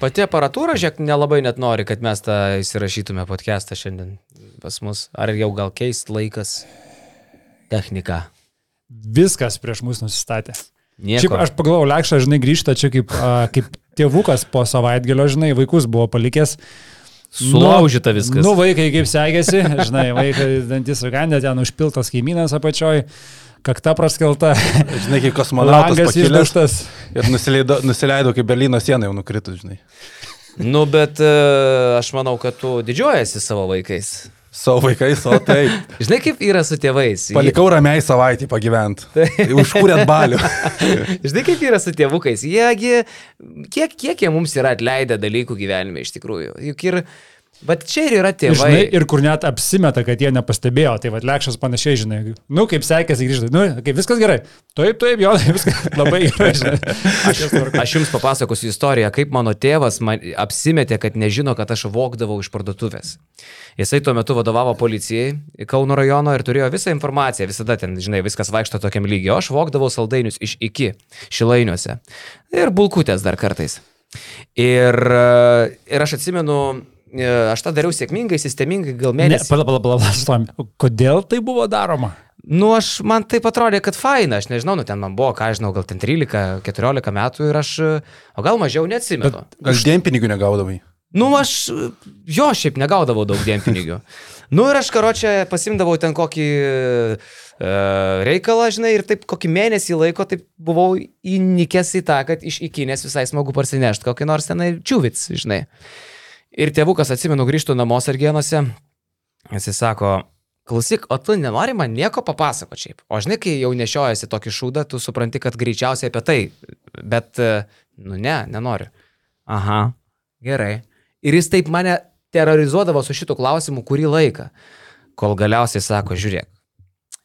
Pati aparatūra, žiūrėk, nelabai net nori, kad mes tą įsirašytume podcastą šiandien pas mus. Ar jau gal keist laikas techniką? Viskas prieš mus nusistatė. Nieko. Šiaip aš pagalvojau, Lekšas, žinai, grįžta čia kaip, a, kaip tėvukas po savaitgalio, žinai, vaikus buvo palikęs. Sulaužyta viskas. Nu, vaikai kaip sekėsi, žinai, vaikai dantis sugandė, ten užpiltas kaimynas apačioj, kakta praskelta, Žinai, kaip kosmonautas langas išdaštas. ir nusileido, nusileido kaip Berlyno siena jau nukritus, žinai. Nu, bet e, aš manau, kad tu didžiuojasi savo vaikais. Savo vaikais, o taip. Žinai, kaip yra su tėvais. Palikau ramiai savaitį pagyventi. Užkūrėt balių. Žinai, kaip yra su tėvukais. Jiegi, kiek, kiek jie mums yra atleidę dalykų gyvenime iš tikrųjų. Juk ir, bet čia ir yra tėvai. žinai, ir kur net apsimeta, kad jie nepastebėjo, tai vad Lekšas panašiai, žinai, nu, kaip sekėsi grįžti, nu, kaip viskas gerai. Taip, taip, jo, viskas labai gerai, žinai. Aš, aš jums papasakosiu istoriją, kaip mano tėvas man apsimetė, kad nežino, kad aš vokdavau iš parduotuvės. Jisai tuo metu vadovavo policijai Kauno rajono ir turėjo visą informaciją, visada ten, žinai, viskas vaikšto tokiam lygiu. Aš vokdavau saldainius iš iki šilainiuose. Ir bulkutės dar kartais. Ir, ir aš atsimenu, aš tą dariau sėkmingai, sistemingai, gal Ne, mėnesį. pala, pala, pala, stovim. Kodėl tai buvo daroma? Nu, aš, man taip atrodė, kad faina, aš nežinau, nu ten man buvo, ką aš žinau, gal ten 13-14 metų ir aš, o gal mažiau neatsimenu. Gal dienpinigių negaudavai? Nu, aš jo šiaip negaudavau daug dienpinigių. Nu ir aš karočią pasimdavau ten kokį e, reikalą, žinai, ir taip kokį mėnesį laiko taip buvau įnikęs į tą, kad iš įkinės visai smagu parsinešti kokį nors tenai čiūvits, žinai. Ir tėvukas, atsimenu, grįžtų namo sargienuose, jis sako, klausyk, o tu nenori man nieko papasako šiaip. O žinai, kai jau nešiojasi tokį šūdą, tu supranti, kad greičiausiai apie tai, bet, nu ne, nenoriu. Aha, gerai. Ir jis taip mane terrorizuodavo su šitų klausimų kurį laiką, kol galiausiai sako, žiūrėk,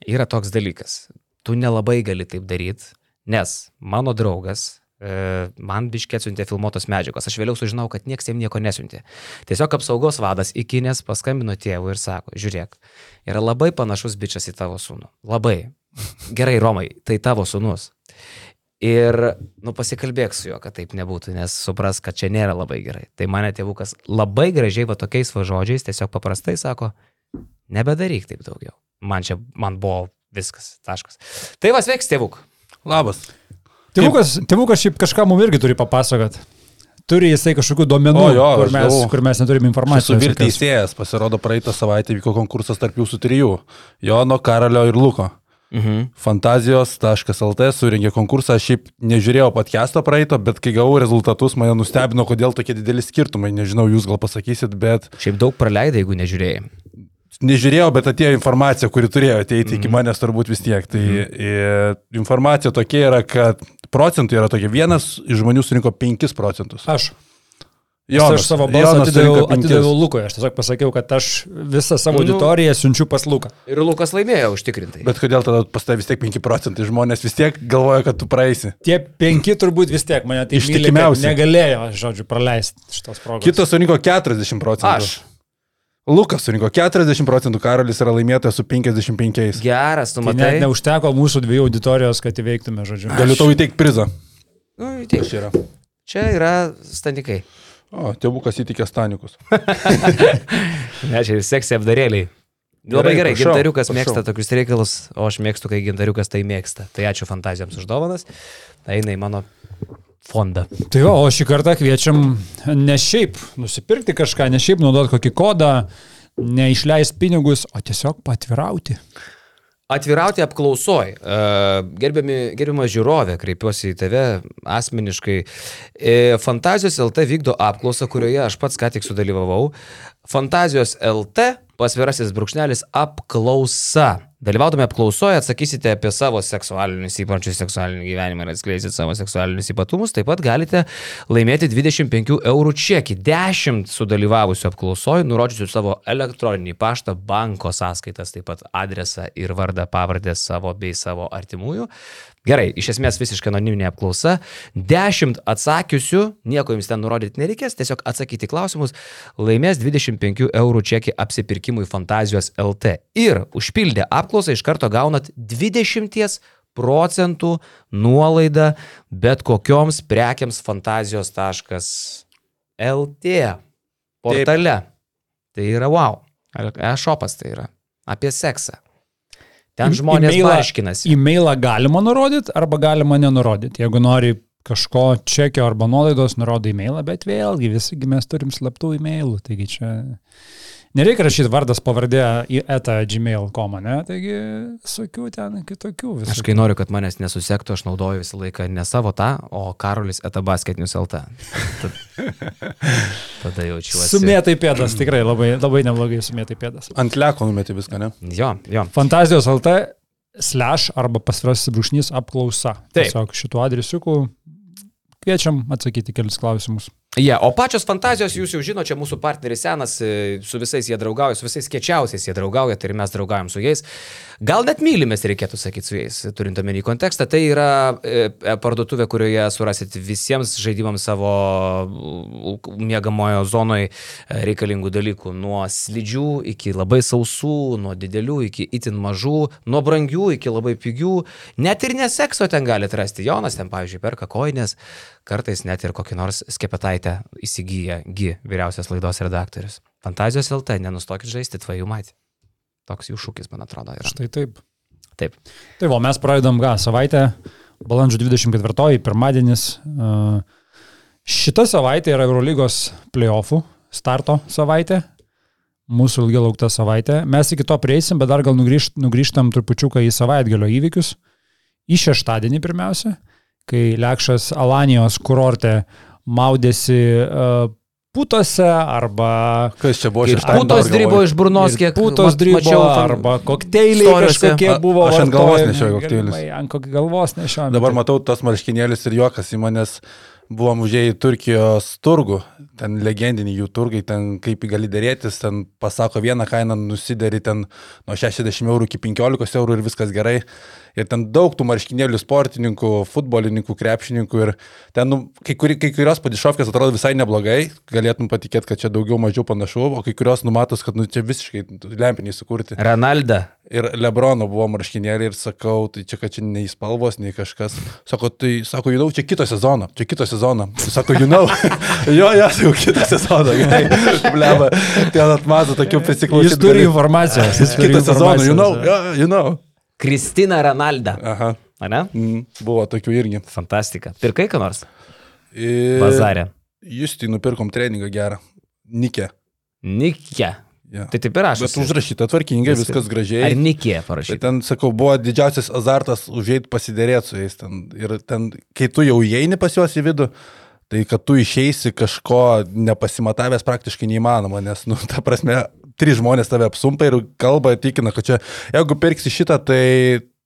yra toks dalykas, tu nelabai gali taip daryti, nes mano draugas man biškė atsiuntė filmuotos medžiagos. Aš vėliau sužinau, kad niekas jam nieko nesiuntė. Tiesiog apsaugos vadas įkinės paskambino tėvui ir sako, žiūrėk, yra labai panašus bičias į tavo sūnų. Labai. Gerai, Romai, tai tavo sūnus. Ir, nu, pasikalbėk su juo, kad taip nebūtų, nes supras, kad čia nėra labai gerai. Tai mane tėvukas labai gražiai va tokiais va žodžiais tiesiog paprastai sako, nebedaryk taip daugiau. Man čia, man buvo viskas, taškas. Tai vas veiks tėvuk. Labas. Tėvukas, tėvukas šiaip kažką mums irgi turi papasakot. Turi jisai kažkokių duomenų, O, jo, kur, mes, gavau. kur mes neturime informacijos. esu vyr teisėjas, pasirodo praeitą savaitę vyko konkursas tarp jūsų trijų - Jono, Karalio ir Luko. Mhm. Fantazijos.lt suringė konkursą, aš šiaip nežiūrėjau podcast'o praeito, bet kai gavau rezultatus, mane nustebino, kodėl tokie dideli skirtumai, nežinau, jūs gal pasakysit, bet Šiaip daug praleidai, jeigu nežiūrėjai. nežiūrėjau, bet atėjo informacija, kuri turėjo ateiti iki manęs turbūt vis tiek. Tai e, informacija tokia yra, kad procentai yra tokie, vienas iš žmonių surinko 5 procentus. Aš. Jonas, aš savo balsą atidaviau, atidaviau Lukui. Aš tiesiog pasakiau, kad aš visą savo Nu. auditoriją siunčiu pas Luką. Ir Lukas laimėjo užtikrintai. Bet kodėl tada pas tavai vis tiek 5 procentai žmonės vis tiek galvoja, kad tu praeisi. Tie penki turbūt vis tiek mane tai Ištikimiausi. negalėjo, žodžiu, praleisti šitos progos. Kitas surinko 40 procentų. Aš. Lukas surinko 40 procentų, Karolis yra laimėtojas su 55. Geras, tu Tai matai. net neužteko mūsų dviejų auditorijos, kad įveiktume, žodžiu. Galiu tau įteikti prizą. Nu, įteik. yra. Čia yra stanikai. O, tėvukas įtikė stanikus. Ne, čia ir seksy apdarėliai. Labai Gerai, gerai, prašau, gintariukas prašau. mėgsta tokius reikalus, o aš mėgstu, kai gintariukas tai mėgsta. Tai ačiū fantazijoms už dovanas. Tai eina į mano fondą. Tai jo, o šį kartą kviečiam ne šiaip nusipirkti kažką, ne šiaip naudoti kokį kodą, neišleisti pinigus, o tiesiog patvirauti. Atvirauti apklausoj. E, Gerbiami, gerbiama žiūrovė, kreipiuosi į tave asmeniškai. E, Fantazijos LT vykdo apklausą, kurioje aš pats ką tik sudalyvavau. Fantazijos LT pasvirasis brūkšnelis apklausa. Dalyvaudami apklausoje atsakysite apie savo seksualinius įpročius, seksualinį gyvenimą ir atskleisit savo seksualinius ypatumus. Taip pat galite laimėti 25 eurų čekį. 10 sudalyvavusių apklausoje nurodžiusių savo elektroninį paštą, banko sąskaitas, taip pat adresą ir vardą, pavardę savo bei savo artimųjų. Gerai, iš esmės visiškai anoniminė apklausa. 10 atsakiusių, nieko jums ten nurodyti nereikės, tiesiog atsakyti klausimus, laimės 25 eurų čekį apsipirkimui Fantazijos LT. Ir užpildę apklausą iš karto gaunat 20 procentų nuolaidą bet kokioms prekiams fantazijos.lt. LT portale. Tai yra wow. E-shopas tai yra. Apie seksą. Ten žmonės e-mailą- barškinasi. E-mailą galima nurodyti arba galima nenurodyti. Jeigu nori kažko čekio arba nuolaidos, nurodo e-mailą, bet vėlgi visigi mes turim slaptų e-mailų. Taigi čia nereikia rašyti vardas pavardė į eta gmail.com, ne? Taigi visokių ten kitokių Aš visų. kai noriu, kad manęs nesusektų, aš naudoju visą laiką ne savo tą, o Karolis etabasketinius LT. Tad- Tada jaučiuosi. Sumėtai pėdas, tikrai labai, labai neblogai sumėtai pėdas. Ant leko numeti viską, ne? Jo, jo. Fantazijos LT slash arba pasvirasis brūšnys apklausa. Taip. Tiesiog šituo adresiuku kviečiam atsakyti kelis klausimus. Jie, yeah, o pačios fantazijos, jūs jau žinote, čia mūsų partneris senas, e, su visais jie draugauja, su visais kečiausiais jie draugauja, tai ir mes draugaujam su jais. Gal net mylimės, reikėtų sakyti su jais, turint omeny kontekstą. Tai yra e, e, parduotuvė, kurioje surasit visiems žaidimams savo miegamojo zonoje reikalingų dalykų. Nuo slidžių iki labai sausų, nuo didelių iki itin mažų, nuo brangių iki labai pigių. Net ir nesekso ten galite rasti. Jonas ten, pavyzdžiui, perka koinės, kartais net ir kokį nors skepetaitę įsigyja Gi, vyriausias laidos redaktorius. Fantazijos LT, nenustokit žaisti, tvajų matį. Toks jų šūkis, man atrodo, yra. Štai taip. Taip. Tai va, mes pradedam ką, savaitę, balandžio 24, pirmadienis. Šita savaitė yra Eurolygos playoffų starto savaitė. Mūsų ilgai laukta savaitė. Mes iki to prieisim, bet dar gal nugrįžt, nugrįžtam trupučiuką į savaitgalio įvykius. Į šeštadienį pirmiausia, kai Lekšas Alanijos kurorte maudėsi uh, putose arba Kas čia buvo šeštadienį? putos drybo iš burnos, kiek putos drybo mačiau arba kokteiliai storiuose. kažkokie buvo. aš ant galvos nešioju kokteilius. Ant galvos nešiojame. Dabar matau tos marškinėlius ir juokas į manęs. Buvom užėjai į Turkijos turgų, ten legendiniai jų turgai, ten kaip gali dėrėtis, ten pasako vieną kainą, nusideri ten nuo 60 eurų iki 15 eurų ir viskas gerai. Ir ten daug tų marškinėlių sportininkų, futbolininkų, krepšininkų ir ten nu, kai, kuri, kai kurios padišovkės atrodo visai neblogai, galėtum patikėti, kad čia daugiau mažiau panašu, o kai kurios numatos, kad nu, čia visiškai lempiniai sukurti. Renalda. Ir Lebrono buvo marškinėliai ir sakau, tai čia, kad čia nei spalvos, nei kažkas. Sako, tai, sako, žinau, čia kito sezono, čia kito sezono. Sako, žinau, jo, jo, jau kitą sezoną, gerai. Bleba, ten atmato tokių prisiklausymų. Jis turi informacijos. Jis turi Kitą sezoną, žinau, jo, žinau. Kristina Renalda. Aha, Ar ne? mm, buvo tokių irgi. Fantastika. Pirkai ką nors? Ir... Bazarė. Jūs tai nupirkom treningą gerą. Nikė. Nikė. Ja. Tai taip ir aš. Bet užrašyta tvarkingai, Viskas. viskas gražiai. Ar Nikė Bet parašyta? ten, sakau, buvo didžiausias azartas užėjti pasidėrėti su jais. Ten. Ir ten, kai tu jau įeini pas juos į vidų, tai kad tu išeisi kažko nepasimatavęs praktiškai neįmanoma, nes, nu, ta prasme, trys žmonės tave apsumpa ir kalba, tikina, kad čia, jeigu pirksi šitą, tai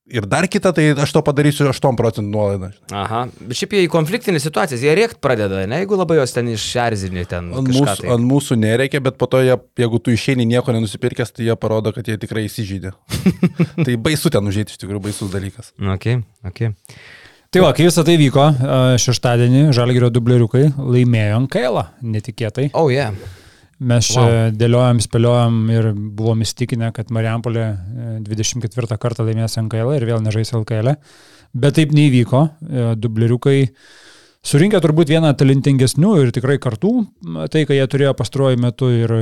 ir dar kitą, tai aš to padarysiu 8 procentų nuolaidą. Aha. Bet šiaip jie į konfliktinį situaciją, jie rėkt pradeda, ne? Jeigu labai jos ten išerzini, ten Ant kažką mūsų, tai. ant mūsų nereikia, bet po to, jie, jeigu tu išeini nieko nenusipirkęs, tai jie parodo, kad jie tikrai įsižydė. tai baisu ten užėti, iš tikrųjų baisus dalykas. Okay, okay. Tai va, kai visą tai vyko, a, šeštadienį Žalgirio dubleriukai laimėjo Ankailą, netikėtai. Oh, yeah. Mes čia wow. dėliojom, spėliojom ir buvom įstikinę, kad Marijampolė e, 24 kartą laimės NKL ir vėl nežais LKL. Bet taip neįvyko. E, Dubleriukai surinkę turbūt vieną talentingesnių ir tikrai kartų, tai ką jie turėjo pastruoju metu ir,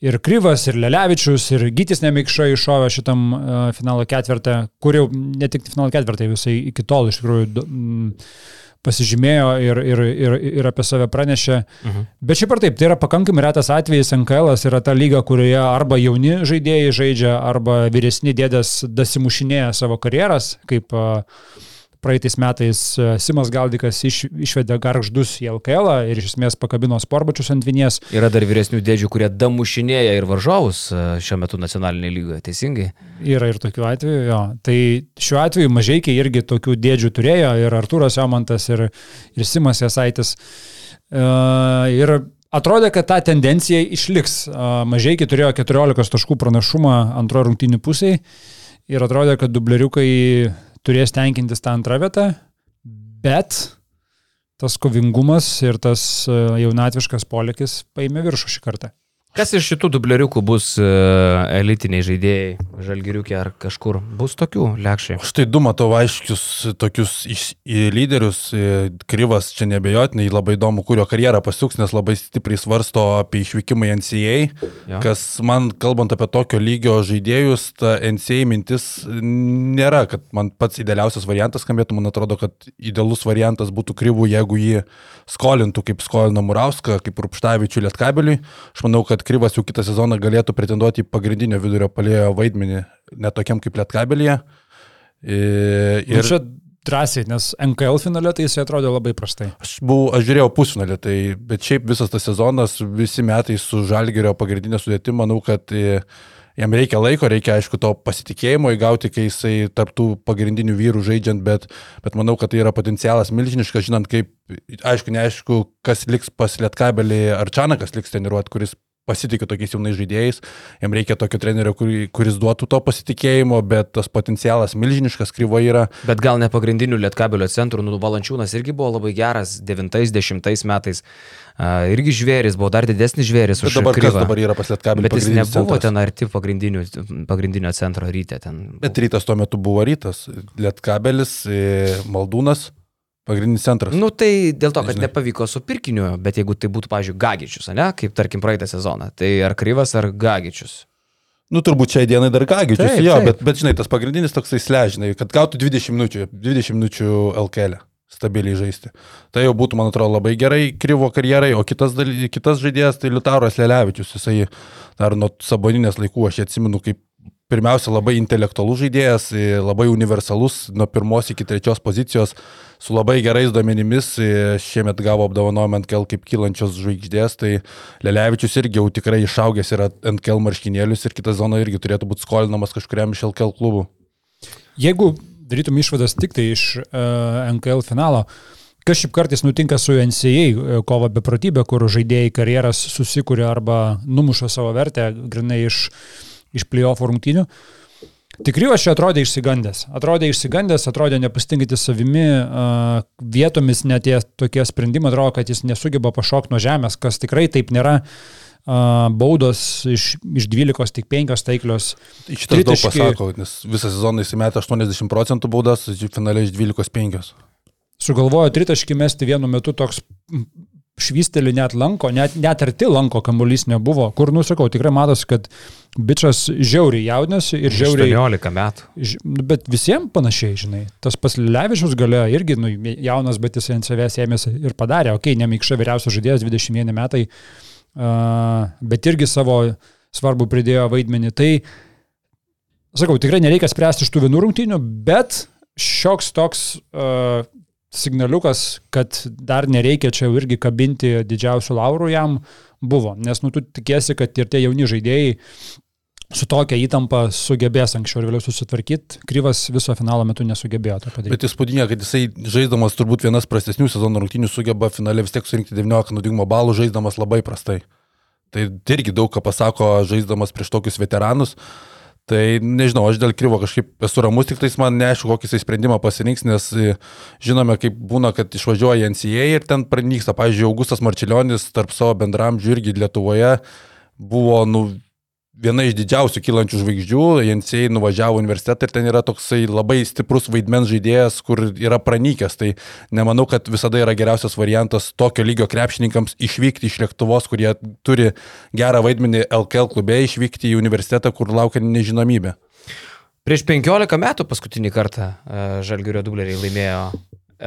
ir Kryvas, ir Lelevičius, ir Gytis Nemikša iššovė šitam e, finalo ketvirtą, kur jau ne tik finalo ketvirtą, visai iki tol iš tikrųjų pasižymėjo ir, ir, ir, ir apie save pranešė. Mhm. Bet šiaip ar taip, tai yra pakankamai retas atvejis, NKL yra ta lyga, kurioje arba jauni žaidėjai žaidžia, arba vyresni dėdės dasimušinėja savo karjeras, kaip a, praeitais metais a, Simas Galdikas iš, išvedė garždus į LKL ir iš esmės pakabino sporbačius ant vinies. Yra dar vyresnių dėdžių, kurie damušinėja ir varžovus e, šiuo metu nacionalinėje lygoje, teisingai? Yra ir tokių atvejų, jo. Tai šiuo atveju mažiekiai irgi tokių dėdžių turėjo ir Artūras Jomantas ir, ir Simas Jasaitis. Uh, ir atrodė, kad ta tendencija išliks. Mažiekiai turėjo 14 taškų pranašumą antrojo rungtynių pusėje ir atrodė, kad dubleriukai turės tenkintis tą antrą vietą, bet tas kovingumas ir tas uh, jaunatviškas polikis paėmė viršų šį kartą. Kas iš šitų dubleriukų bus uh, elitiniai žaidėjai, žalgiriukė ar kažkur? Bus tokių lekščiai. Štai du matau aiškius tokius iš, lyderius. Kryvas čia nebejotinai labai įdomu, kurio karjerą pasuks, nes labai stipriai svarsto apie išvykimą į NCA. Ja. Kas man, kalbant apie tokio lygio žaidėjus, ta NCA mintis nėra, kad man pats idealiausias variantas skambėtų. Man atrodo, kad idealus variantas būtų Kryvų, jeigu jį skolintų, kaip skolino Murauską, kaip Rupštavičių Lietkabeliui. Aš manau, kad Kryvas jau kitą sezoną galėtų pretenduoti į pagrindinio vidurio palėjo vaidmenį, netokiam kaip Lietkabelėje. Ir... Nu, čia drąsiai, nes NKL finale tai jis atrodė labai prastai. Aš, buvau, aš žiūrėjau pusfinalį, tai, bet šiaip visas tas sezonas, visi metai su Žalgerio pagrindinė sudėti, manau, kad jam reikia laiko, reikia aišku to pasitikėjimo įgauti, kai jisai tarptų pagrindinių vyrų žaidžiant, bet, bet manau, kad tai yra potencialas milžiniškas, žinant, kaip, aišku, neaišku, kas liks pas Lietkabelį, ar Čanakas liks treniruoti, kuris pasitikiu tokiais jaunais žaidėjais, jam reikia tokio trenerio, kuris duotų to pasitikėjimo, bet tas potencialas milžiniškas kryvo yra. Bet gal ne pagrindinių lietkabelio centrų, nu, Valančiūnas irgi buvo labai geras 90 metais. Uh, irgi žvėris, buvo dar didesnis žvėris už dabar. Kryvą. Dabar yra pas lietkabelio? Bet jis nebuvo centras. ten arti pagrindinio centro ryte. Ten. Bet rytas tuo metu buvo rytas. Lietkabelis, e, Maldūnas. Pagrindinis centras. Nu tai dėl to, kad Žinai. nepavyko su pirkiniu, bet jeigu tai būtų, pavyzdžiui, Gagičius, ne, kaip tarkim praeitą sezoną, tai ar Kryvas, ar Gagičius. Nu, turbūt šiai dienai dar Gagičius, taip, jo, taip. Bet, bet, žinai, tas pagrindinis toksai sležinai, kad gautų 20 minučių, 20 minučių LKL stabiliai žaisti. Tai jau būtų, man atrodo, labai gerai Kryvo karjerai, o kitas, daly, kitas žaidėjas tai Liutauras Lelevičius, jisai dar nuo saboninės laikų, aš atsimenu, kaip pirmiausia labai intelektualus žaidėjas, labai universalus nuo pirmos iki trečios pozicijos, su labai gerais duomenimis, šiemet gavo apdovanojimą NKL kaip kylančios žvaigždės, tai Lelevičius irgi jau tikrai išaugęs yra NKL marškinėlius ir kita zona irgi turėtų būti skolinamas kažkuriam iš LKL klubų. Jeigu darytum išvadas tik tai iš uh, e, NKL finalo, Kas šiaip kartais nutinka su NCA e, kova beprotybė, kur žaidėjai karjeras susikūrė arba numuša savo vertę grinai iš uh, iš playoff rungtynių. Tikriu aš čia atrodė išsigandęs. Atrodė išsigandęs, atrodė nepasitinkyti savimi, vietomis net tie tokie sprendimai atrodo, kad jis nesugeba pašokti nuo žemės, kas tikrai taip nėra. Baudos iš, iš 12 tik 5 taiklios. Šitas tritaški... daug pasako, nes visą sezoną įsimetė 80 procentų baudas, finaliai iš 12 5. Sugalvojo tritaškį mesti vienu metu toks švystelį net lanko, net, net arti lanko kamuolys nebuvo, kur, nusakau, tikrai matosi, kad bičias žiauriai jaudinasi ir žiauriai... 18 metų. Nu, bet visiems panašiai, žinai. Tas pas Levičius galėjo irgi, nu, jaunas, bet jis ant savęs ėmėsi ir padarė, okei, okay, nemykščia vyriausias žaidėjas, 21 metai, uh, bet irgi savo svarbu pridėjo vaidmenį. Tai, sakau, tikrai nereikia spręsti iš tų vienų rungtynių, bet šioks toks uh, signaliukas, kad dar nereikia čia irgi kabinti didžiausių laurų jam buvo, nes nu tu tikėsi, kad ir tie jauni žaidėjai su tokia įtampa sugebės anksčiau ir vėliau susitvarkyti. Kryvas viso finalo metu nesugebėjo to padaryti. Bet įspūdinga, kad jisai žaiddamas turbūt vienas prastesnių sezono rungtynių sugeba finale vis tiek surinkti 19 naudingumo balų, žaiddamas labai prastai. Tai irgi daug ką pasako žaiddamas prieš tokius veteranus. Uh, Tai nežinau, aš dėl kryvo kažkaip esu ramus, tik tais man neaišku, kokį jisai sprendimą pasirinks, nes e, žinome, kaip būna, kad išvažiuoja NCA ir ten pranyksta. Pavyzdžiui, Augustas Marčiulionis tarp savo bendramžių irgi Lietuvoje buvo nu, viena iš didžiausių kylančių žvaigždžių, Jensei nuvažiavo universitetą ir ten yra toksai labai stiprus vaidmens žaidėjas, kur yra pranykęs. Tai nemanau, kad visada yra geriausias variantas tokio lygio krepšininkams išvykti iš Lietuvos, kurie turi gerą vaidmenį LKL klube, išvykti į universitetą, kur laukia nežinomybė. Prieš 15 metų paskutinį kartą e, Žalgirio dubleriai laimėjo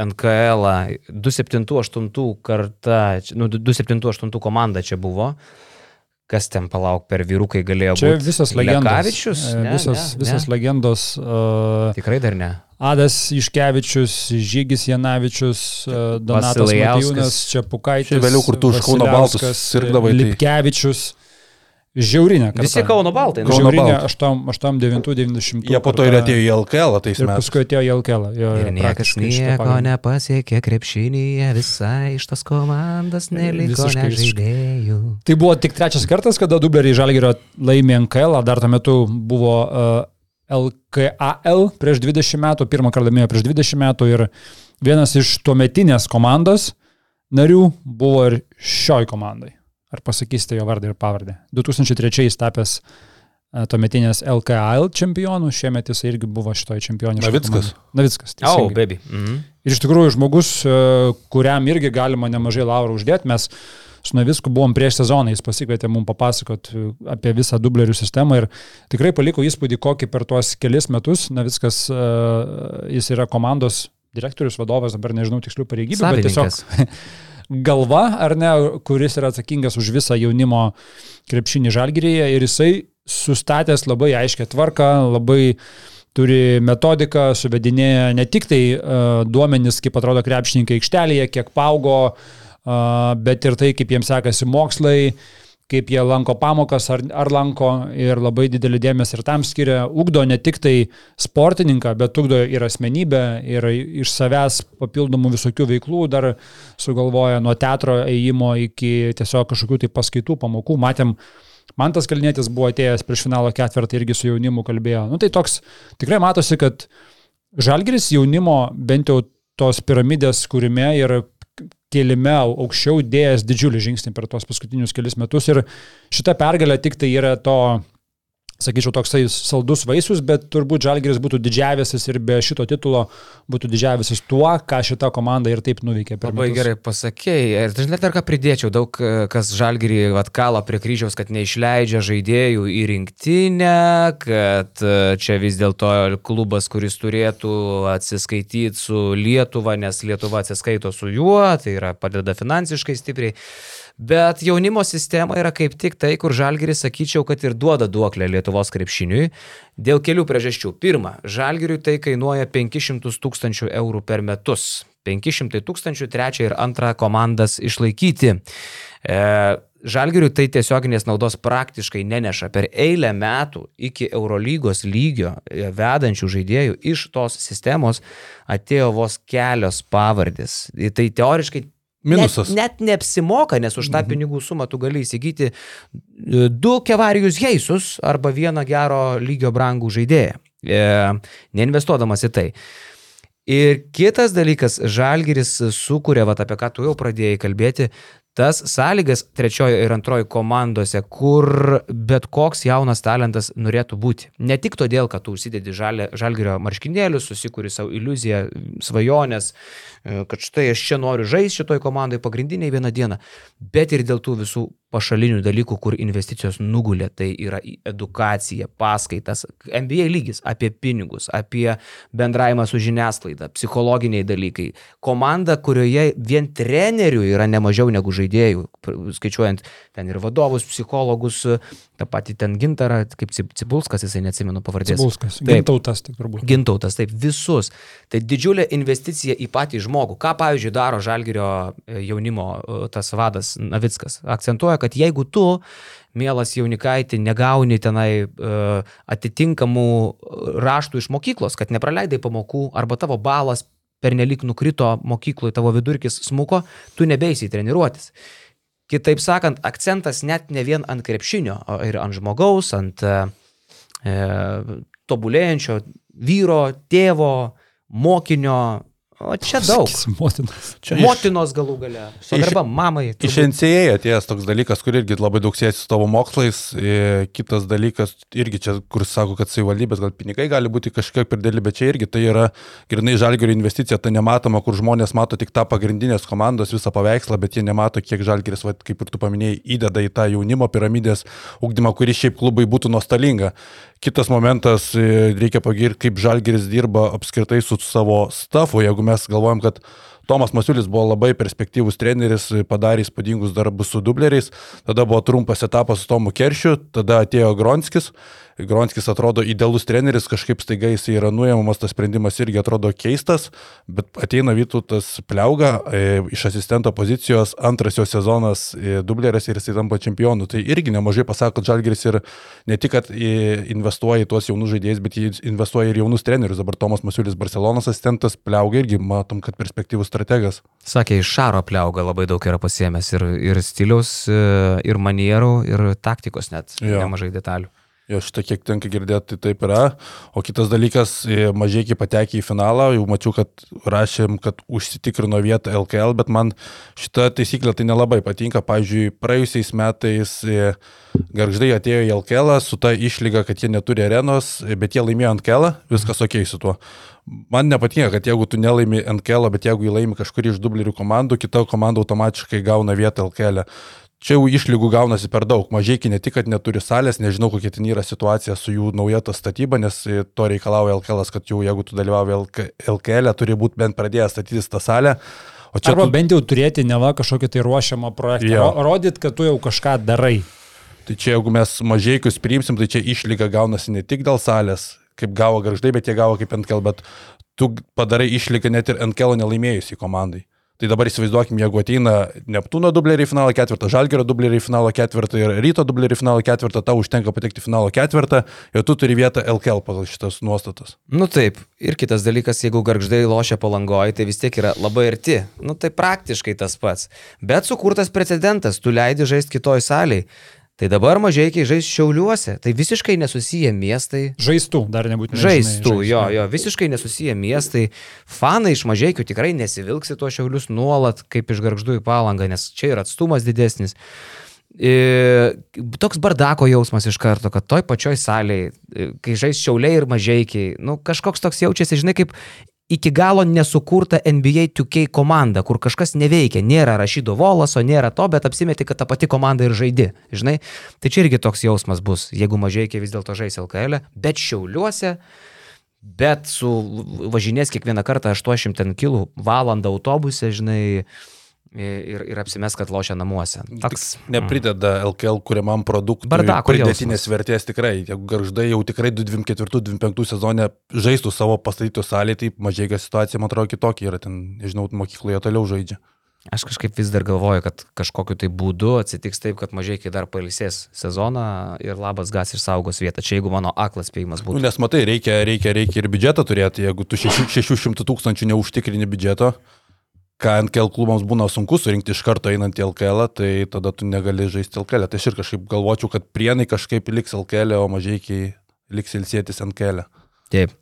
NKL 278 kartą, nu, 278 komanda čia buvo kas ten palauk per vyrukai galėjo būti. Čia visas legendos. Lekavičius? E, ne, visas, ne, visas ne. legendos. Uh, Tikrai dar ne. Adas Iškevičius, Žygis Janavičius, uh, Donatas Matijūnas, Čiapukaitis. Čia vėliau, kur tu už Kauno Baltus sirgdavai. Tai- Lipkevičius. Tai... Žiaurinė. Karta. Visi Kauno Baltai. Nu. Žiaurinė 89-90. Jie po to ir atėjo į LKL tais metais. Paskui atėjo į LKL. Jo, ir niekas nieko nepasiekė krepšinėje, visai iš tas komandas neliko žaidėjų. Tai buvo tik trečias kartas, kada Dubleriai Žalgirio laimė LKL, dar tuo metu buvo uh, LKAL prieš 20 metų, pirmą kartą laimėjo prieš 20 metų ir vienas iš tuometinės komandos narių buvo ir šioj komandai. Ar pasakysite jo vardą ir pavardę? 2003 tapęs e, tuometinės LKL čempionų, šiemet jis irgi buvo šitoje čempionė. Navickas. Navickas. O, oh, baby. Mhm. Ir iš tikrųjų žmogus, e, kuriam irgi galima nemažai laurų uždėti, mes su Navisku buvom prieš sezoną, jis pasikvietė mums papasakot e, apie visą dublerių sistemą ir tikrai paliko įspūdį, kokį per tuos kelis metus Naviskas, jis yra komandos direktorius, vadovas, dabar nežinau tikslių pareigybių, bet tiesiog. galva, ar ne, kuris yra atsakingas už visą jaunimo krepšinį žalgyrėje ir jisai sustatęs labai aiškę tvarką, labai turi metodiką, suvedinėja ne tik tai uh, duomenis, kaip atrodo krepšininkai aikštelėje, kiek paaugo, uh, bet ir tai, kaip jiems sekasi mokslai, kaip jie lanko pamokas ar, ar lanko ir labai didelį dėmesį ir tam skiria, ugdo ne tik tai sportininką, bet ugdo ir asmenybę, ir iš savęs papildomų visokių veiklų dar sugalvoja nuo teatro ėjimo iki tiesiog kažkokių tai paskaitų, pamokų. Matėm, man tas kalnėtis buvo atėjęs prieš finalo ketvirtą irgi su jaunimu kalbėjo. Nu tai toks, tikrai matosi, kad Žalgiris jaunimo bent jau tos piramidės kūrime ir kelime aukščiau dėjęs didžiulį žingsnį per tuos paskutinius kelius metus. Ir šita pergalė tik tai yra to, sakyčiau, toksai saldus vaisius, bet turbūt Žalgiris būtų didžiavęsis ir be šito titulo būtų didžiavęsis tuo, ką šita komanda ir taip nuveikė Labai metus. gerai pasakėjai. Ir žinai, dar ką pridėčiau, daug e, kas žalgyrį atkalo prie kryžiaus, kad neišleidžia žaidėjų į rinktinę, kad e, čia vis dėlto klubas, kuris turėtų atsiskaityti su Lietuva, nes Lietuva atsiskaito su juo, tai yra padeda finansiškai stipriai. Bet jaunimo sistema yra kaip tik tai, kur žalgeris, sakyčiau, kad ir duoda duoklę Lietuvos krepšiniui. Dėl kelių priežasčių. Pirma, žalgeriui tai kainuoja 500 tūkstančių eurų per metus. 500 tūkstančių trečią ir antrą komandas išlaikyti. E, Žalgiriui tai tiesioginės naudos praktiškai neneša. Per eilę metų iki Eurolygos lygio e, vedančių žaidėjų iš tos sistemos atėjo vos kelios pavardės. Tai teoriškai Minusas. Net, net neapsimoka, nes už tą pinigų sumą tu gali įsigyti e, du kevarijus heisus arba vieną gero lygio brangų žaidėją, e, neinvestuodamas į tai. Ir kitas dalykas, Žalgiris sukuria, va apie ką tu jau pradėjai kalbėti, tas sąlygas trečiojo ir antrojo komandose, kur bet koks jaunas talentas norėtų būti. Ne tik todėl, kad tu užsidedi žalgerio marškinėlius, susikuri savo iliuziją, svajonės, e, kad štai aš čia noriu žaisti šitoj komandai pagrindiniai vieną dieną, bet ir dėl tų visų pašalinių dalykų, kur investicijos nugulė, tai yra į edukaciją, paskaitas, MBA lygis apie pinigus, apie bendravimą su žiniasklaida, psichologiniai dalykai. Komanda, kurioje vien trenerių yra ne mažiau negu žaidėjų, skaičiuojant ten ir vadovus, psichologus, tą patį ten gintarą, kaip Cib- Cibulskas, jisai neatsimenu pavardės. Cibulskas, Taip. gintautas, tai turbūt. Gintautas, taip, visus. Tai didžiulė investicija į patį žmogų. Ką, pavyzdžiui, daro Žalgirio e, jaunimo e, tas vadas Navickas? Akcentuoja, kad jeigu tu, mielas jaunikaitį, negauni tenai uh, atitinkamų raštų iš mokyklos, kad nepraleidai pamokų arba tavo balas pernelik nukrito mokykloje, tavo vidurkis smuko, tu nebeisi treniruotis. Kitaip sakant, akcentas net ne vien ant krepšinio, o ir ant žmogaus, ant e, e, tobulėjančio vyro, tėvo, mokinio. O čia daug. Motinas. Čia iš- Motinos galų gale. Pagarba mamai. Iš turbūt. NCA atėjęs toks dalykas, kur irgi labai daug siejasi su tavo mokslais. E, Kitas dalykas, irgi čia, kur sako, kad savivaldybės gal pinigai gali būti kažkiek per dėlį, bet čia irgi tai yra grinai žalgerio investicija, tai nematoma, kur žmonės mato tik tą pagrindinės komandos visą paveikslą, bet jie nemato, kiek žalgeris, va, kaip ir tu paminėjai, įdeda į tą jaunimo piramidės ugdymą, kuris šiaip klubai būtų nuostolinga. Kitas momentas, e, reikia pagirti, kaip žalgeris dirba apskritai su savo stafu, jeigu mes galvojam, kad Tomas Masiulis buvo labai perspektyvus treneris, padarė įspūdingus darbus su dubleriais, tada buvo trumpas etapas su Tomu Keršiu, tada atėjo Gronskis. Gronskis atrodo idealus treneris, kažkaip staiga jis yra nuėmamas, tas sprendimas irgi atrodo keistas, bet ateina Vytautas Pliauga e, iš asistento pozicijos, antras jo sezonas e, dubleris ir jisai tampa čempionu. Tai irgi nemažai pasako, Žalgeris ir ne tik, kad e, investuoja į tuos jaunus žaidėjus, bet jis investuoja ir jaunus trenerius. Dabar Tomas Masiulis Barcelonas asistentas, Pliauga irgi matom, kad perspektyvus strategas. Sakė, iš Šaro pliauga labai daug yra pasiemęs ir, ir stiliaus, e, ir manierų, ir taktikos net. Jo. Nemažai detalių. Jo šitą kiek tenka girdėti, tai taip yra. O kitas dalykas, mažai iki patekė į finalą, jau mačiau, kad rašėm, kad užsitikrino vietą LKL, bet man šita taisyklė tai nelabai patinka. Pavyzdžiui, praėjusiais metais garždai atėjo į LKL su ta išlyga, kad jie neturi arenos, bet jie laimėjo kelą, viskas ok su tuo. Man nepatinka, kad jeigu tu nelaimi kelą, bet jeigu jį laimi kažkurį iš dublerių komandų, kita komanda automatiškai gauna vietą LKL. Čia jau išlygų gaunasi per daug. Mažiekiai ne tik, kad neturi salės, nežinau, kokia ten yra situacija su jų nauja ta statyba, nes to reikalauja LKL, kad jau jeigu tu dalyvauji LKL, turi būti bent pradėjęs statytis tą salę. O čia Arba tu... bent jau turėti ne va kažkokį tai ruošiamą projektą. Jo. Rodyt, kad tu jau kažką darai. Tai čia jeigu mes mažiekius priimsim, tai čia išlyga gaunasi ne tik dėl salės, kaip gavo garždai, bet jie gavo kaip NKL, bet tu padarai išlygą net ir NKL nelaimėjusi komandai. Tai dabar įsivaizduokim, jeigu ateina Neptūno dubleriai finalo ketvirtą, Žalgerio dubleriai finalo ketvirtą ir Ryto dubleriai finalo ketvirtą, tau užtenka patekti finalo ketvirtą ir tu turi vietą LKL pagal šitas nuostatas. Nu taip, ir kitas dalykas, jeigu garždai lošia palangoje, tai vis tiek yra labai arti. Nu tai praktiškai tas pats. Bet sukurtas precedentas, tu leidi žaisti kitoj salėje. Tai dabar mažiekiai žais šiauliuose, tai visiškai nesusiję miestai. Žaistų, dar nebūtinai. Žaistų, žinai, jo, jo, visiškai nesusiję miestai. Fanai iš mažiekių tikrai nesivilksi tuo šiaulius nuolat, kaip iš garždų į palangą, nes čia yra atstumas didesnis. Ir toks bardako jausmas iš karto, kad toj pačioj salėje, kai žais šiauliai ir mažiekiai, nu, kažkoks toks jaučiasi, žinai, kaip iki galo nesukurta NBA 2K komanda, kur kažkas neveikia, nėra rašydo volaso, nėra to, bet apsimeti, kad ta pati komanda ir žaidi, žinai. Tai čia irgi toks jausmas bus, jeigu mažai vis dėlto žais LKL, e, bet šiauliuose, bet su važinės kiekvieną kartą 800 km valandą autobuse, žinai, ir, ir apsimes, kad lošia namuose. Toks, neprideda LKL kuriamam produktui. Bardako pridėtinės jausmas. vertės tikrai. Jeigu garždai jau tikrai 24-25 sezone žaistų savo pastatytų salėje, tai mažai situacija, man atrodo, kitokia yra. Ten, nežinau, mokykloje toliau žaidžia. Aš kažkaip vis dar galvoju, kad kažkokiu tai būdu atsitiks taip, kad mažai kai dar pailsės sezoną ir labas gas išsaugos vietą. Čia jeigu mano aklas spėjimas būtų. Nu, nes matai, reikia, reikia, reikia ir biudžetą turėti. Jeigu tu 600 tūkstančių neužtikrini biudžeto, ką NKL klubams būna sunku surinkti iš karto einant į LKL, tai tada tu negali žaisti LKL. Tai aš ir kažkaip galvočiau, kad prienai kažkaip liks LKL, o mažai iki liks ilsėtis NKL. Taip.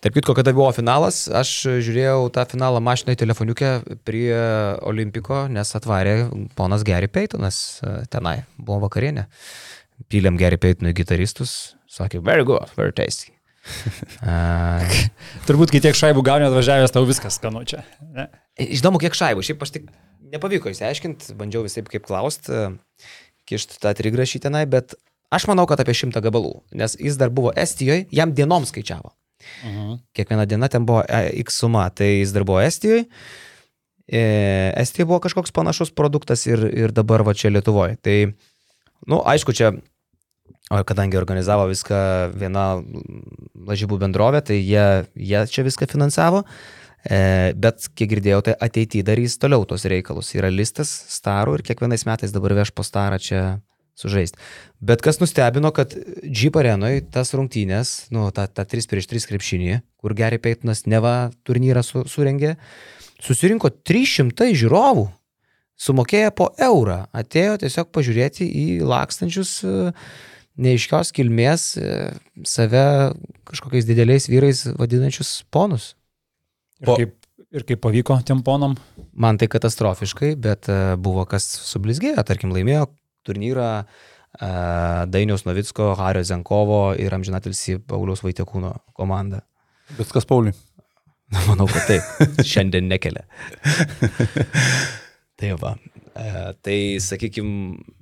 Tarp kitko, kada buvo finalas, aš žiūrėjau tą finalą mašinai telefoniukę prie Olimpiko, nes atvarė ponas Gary Paytonas e, tenai, buvo vakarienė. Pylėm Gary Paytonui gitaristus, sakė, very good, very tasty. Turbūt, kai tiek šaibų gauni atvažiavęs, tau viskas skanu čia. Ne? Įdomu, kiek šaibų. Šiaip aš tik nepavyko įsiaiškinti, bandžiau visai kaip klausti, kišti tą trigrašį tenai, bet aš manau, kad apie šimtą gabalų, nes jis dar buvo Estijoje, jam dienom skaičiavo. Mhm. Kiekviena diena ten buvo e, X suma, tai jis dar buvo Estijoje. Estijoje buvo kažkoks panašus produktas ir, ir dabar va čia Lietuvoje. Tai, na, nu, aišku, čia O kadangi organizavo viską viena lažybų bendrovė, tai jie, jie čia viską finansavo. E, bet, kiek girdėjau, tai ateityje darys toliau tos reikalus. Yra listas starų ir kiekvienais metais dabar veš po starą čia sužaisti. Bet kas nustebino, kad Jeep arenoje tas rungtynės, nu, ta, ta 3 prieš 3 krepšinį, kur Gary Paytonas neva turnyrą su, surengė, susirinko 300 žiūrovų. Sumokėję po eurą, atėjo tiesiog pažiūrėti į lakstančius uh, neiškios kilmės e, save kažkokiais dideliais vyrais vadinančius ponus. Ir, po... kaip, ir kaip pavyko tiem ponam? Man tai katastrofiškai, bet e, buvo kas sublizgėjo, tarkim, laimėjo turnyrą e, Dainiaus Novicko, Hario Zenkovo ir Amžinatilsi Pauliaus Vaitekūno komanda. Viskas Pauliui. Manau, kad taip. Šiandien nekelia. tai va. Tai, sakykime,